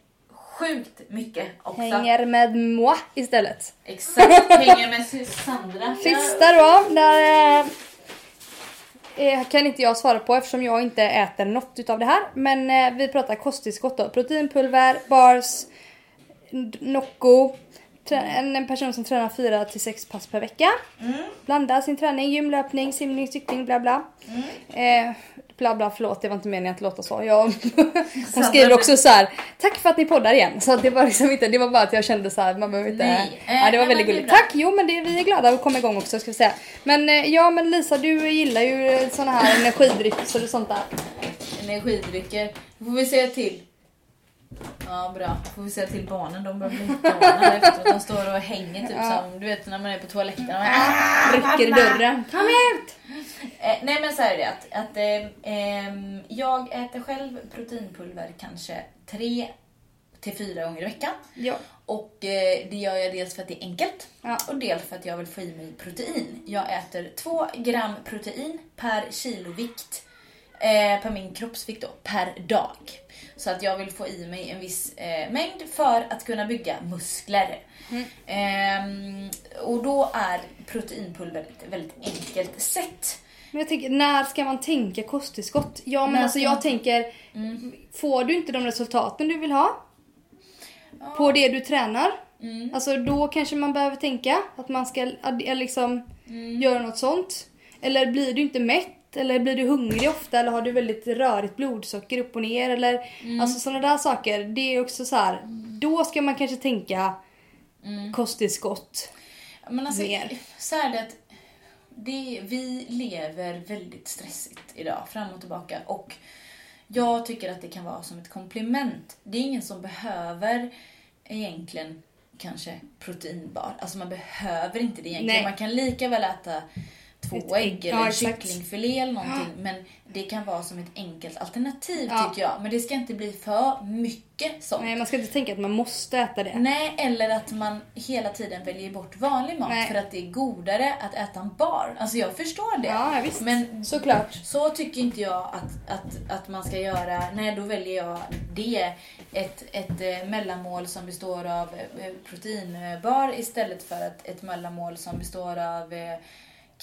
S1: sjukt mycket också.
S2: Hänger med moi istället.
S1: Exakt, hänger med Sandra.
S2: Sista då, där eh, eh, kan inte jag svara på eftersom jag inte äter något utav det här. Men eh, vi pratar kosttillskott då. Proteinpulver, bars, Nocco. En person som tränar 4 till 6 pass per vecka. Blandar sin träning, gymlöpning, simning, cykling, bla bla. Eh, bla bla, förlåt det var inte meningen att låta så. Jag, hon skriver också så här. Tack för att ni poddar igen. Så det var liksom inte, det var bara att jag kände så här, man behöver inte.
S1: Nej. Eh,
S2: ja, det var
S1: nej,
S2: väldigt gulligt. Tack! Jo men det, vi är glada att komma igång också ska vi säga. Men eh, ja men Lisa du gillar ju såna här energidrycker och sånt där.
S1: Energidrycker. Får vi se till. Ja bra, får vi se till barnen. De börjar bli galna efteråt. De står och hänger typ
S2: Ja.
S1: som du vet när man är på toaletten.
S2: Rycker i dörren. Kom ut!
S1: Eh, nej men så här är det att, att eh, jag äter själv proteinpulver kanske tre till fyra gånger i veckan.
S2: Ja.
S1: Och eh, det gör jag dels för att det är enkelt
S2: Ja.
S1: och dels för att jag vill få i mig protein. Jag äter två gram protein per kilo vikt eh, per min kroppsvikt då, per dag. Så att jag vill få i mig en viss eh, mängd för att kunna bygga muskler. Ehm, och då är proteinpulver ett väldigt enkelt sätt.
S2: Men jag tänker, när ska man tänka kosttillskott? Ja men
S1: När
S2: alltså jag
S1: man-
S2: tänker, får du inte de resultaten du vill ha på det du tränar, alltså då kanske man behöver tänka att man ska eller liksom göra något sånt. Eller blir du inte mätt? Eller blir du hungrig ofta? Eller har du väldigt rörigt blodsocker upp och ner? Eller alltså sådana där saker. Det är också så här. då ska man kanske tänka kosttillskott.
S1: Men alltså,
S2: Mer.
S1: så är det att det, vi lever väldigt stressigt idag, fram och tillbaka. Och jag tycker att det kan vara som ett komplement. Det är ingen som behöver egentligen kanske proteinbar. Alltså man behöver inte det egentligen.
S2: Nej.
S1: Man kan lika väl äta två
S2: Ett
S1: ägg eller
S2: ja,
S1: kycklingfilé eller någonting. Men det kan vara som ett enkelt alternativ
S2: Ja.
S1: tycker jag. Men det ska inte bli för mycket sånt.
S2: Nej, man ska inte tänka att man måste äta det.
S1: Nej, eller att man hela tiden väljer bort vanlig mat
S2: Nej.
S1: för att det är godare att äta en bar. Alltså jag förstår det.
S2: Ja, visst.
S1: Men
S2: Såklart.
S1: så tycker inte jag att, att, att man ska göra. Nej, då väljer jag det. Ett, ett eh, mellanmål som består av eh, proteinbar istället för ett, ett mellanmål som består av eh,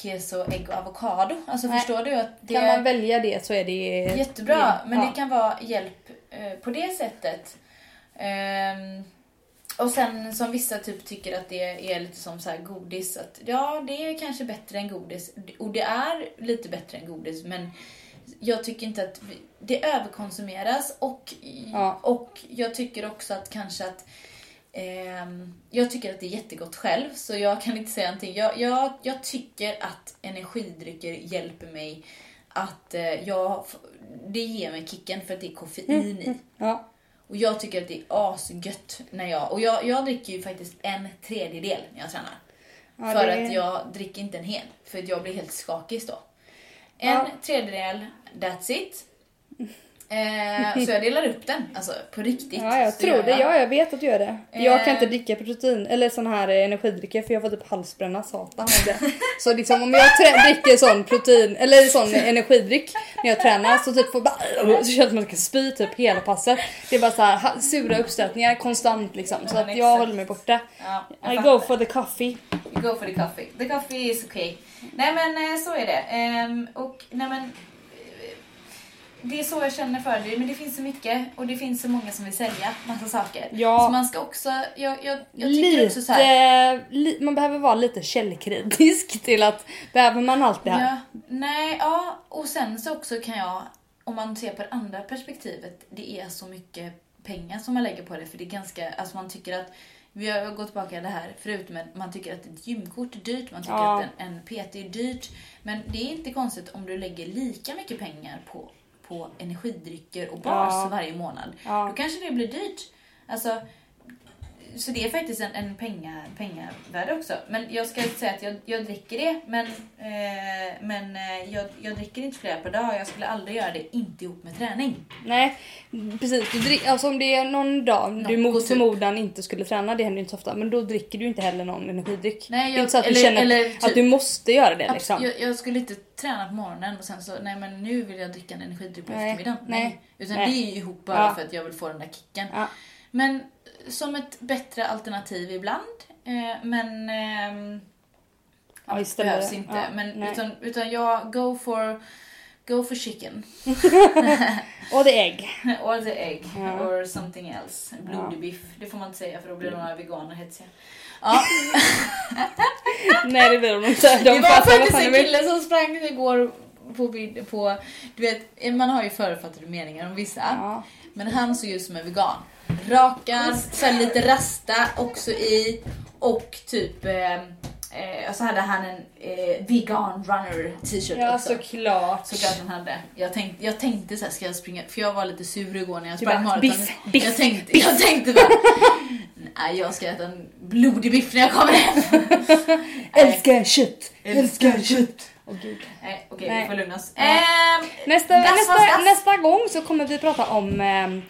S1: keso, ägg och avokado. Alltså
S2: Nej.
S1: förstår du? att det
S2: Kan man välja det så är det
S1: Jättebra, men
S2: ja.
S1: det kan vara hjälp eh, på det sättet. Ehm, och sen som vissa typ tycker att det är lite som så här godis. Att, ja, det är kanske bättre än godis. Och det är lite bättre än godis, men jag tycker inte att vi, det överkonsumeras och,
S2: Ja.
S1: och jag tycker också att kanske att jag tycker att det är jättegott själv, så jag kan inte säga någonting. Jag, jag, jag tycker att energidrycker hjälper mig att eh, jag, det ger mig kicken för att det är koffein i.
S2: Ja.
S1: Och jag tycker att det är asgött när jag... Och jag, jag dricker ju faktiskt en tredjedel när jag tränar.
S2: Ja,
S1: för att jag dricker inte en hel. För att jag blir helt skakig då. En
S2: Ja.
S1: tredjedel, that's it. Eh, så jag delar upp den, alltså på riktigt.
S2: Ja, jag tror det. Ja, jag vet att du gör det. Jag kan
S1: Eh.
S2: inte dricka protein eller sån här eh, energidrycker för jag får typ halsbränna satan av det. Så liksom om jag dricker sån protein eller sån energidryck när jag tränar så typ får bara, så känns det som att jag kan spy typ hela passet. Det är bara så här sura uppstötningar konstant liksom. Så att jag håller mig borta. I go for the coffee.
S1: You go for the coffee. The coffee is okay. Nej men eh, så är det. Ehm, och nej men eh, det är så jag känner för det. Men det finns så mycket och det finns så många som vill sälja massa saker.
S2: Ja.
S1: Så man ska också, jag, jag, jag tycker också så
S2: Lite,
S1: här.
S2: li, man behöver vara lite källkritisk till att behöver man allt det här?
S1: Ja, nej, ja. Och sen så också kan jag, om man ser på det andra perspektivet, det är så mycket pengar som man lägger på det. För det är ganska, alltså man tycker att, vi har gått tillbaka till det här förut, men man tycker att ett gymkort är dyrt, man tycker
S2: Ja.
S1: att en, en PT är dyrt. Men det är inte konstigt om du lägger lika mycket pengar på, på energidrycker och bars
S2: Ja.
S1: varje månad.
S2: Ja.
S1: Då kanske det blir dyrt. Alltså, så det är faktiskt en, en penga, pengavärde också. Men jag ska inte säga att jag, jag dricker det, men, eh, men eh, jag, jag dricker inte flera per dag. Jag skulle aldrig göra det, inte ihop med träning.
S2: Nej, precis. Du drick, alltså om det är någon dag du
S1: Något
S2: mot
S1: upp.
S2: förmodan inte skulle träna, det händer inte så ofta, men då dricker du inte heller någon energidryck.
S1: Nej,
S2: det är
S1: jag-
S2: inte så att du
S1: eller-
S2: känner
S1: eller typ-
S2: att du måste göra det liksom.
S1: Jag, jag skulle inte träna på morgonen och sen så, nej men nu vill jag dricka en energidryck på
S2: Nej,
S1: eftermiddagen.
S2: nej,
S1: Utan
S2: nej.
S1: det är ju ihop bara
S2: Ja.
S1: för att jag vill få den där kicken.
S2: Ja.
S1: Men som ett bättre alternativ ibland. Eh, men ehm,
S2: Ja,
S1: det behövs inte.
S2: ja,
S1: men,
S2: nej.
S1: utan, utan jag go for, go for chicken.
S2: Och det är ägg.
S1: or the egg.
S2: Ja.
S1: Or something else. Blodig biff. Det får man inte säga för då blir några veganer hetsiga. Ja,
S2: Nej det blir de inte. De
S1: det var faktiskt en kille som sprang igår på, på... Du vet, man har ju förutfattade meningar om vissa.
S2: Ja.
S1: Men han såg ut som en vegan. Rakad, så här lite rasta också i och typ... Eh, eh, och så hade han en eh, vegan runner t-shirt
S2: Ja
S1: också.
S2: såklart.
S1: Såklart han hade. Jag tänkte, jag tänkte så här, ska jag springa? För jag var lite sur igår när jag
S2: Du
S1: sprang maraton.
S2: biff, biff,
S1: jag, tänkte, jag tänkte bara, nej jag ska äta en blodig biff när jag kommer hem.
S2: Älskar kött.
S1: Älskar
S2: kött. Gud.
S1: Nej okej,
S2: Nej.
S1: vi får lugna oss.
S2: Nej.
S1: Ehm,
S2: Nästa, nästa, nästa gång så kommer vi prata om ehm,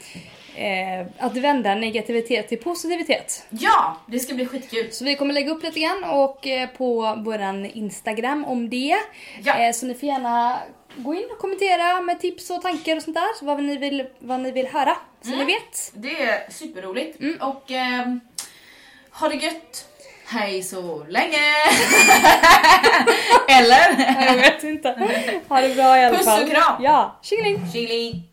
S2: eh, att vända negativitet till positivitet.
S1: ja, det ska bli skitkul.
S2: Så vi kommer lägga upp lite grann och eh, på våran Instagram om det.
S1: Ja.
S2: Eh, så ni får gärna gå in och kommentera med tips och tankar och sånt där. Vad ni vill, vad ni vill höra. Så
S1: Mm.
S2: ni vet.
S1: Det är superroligt.
S2: Mm.
S1: Och ehm, ha det gött. Hej så länge! Eller?
S2: Jag vet inte. Ha det bra i alla
S1: Puss
S2: fall.
S1: och kram.
S2: Ja, tjingeling!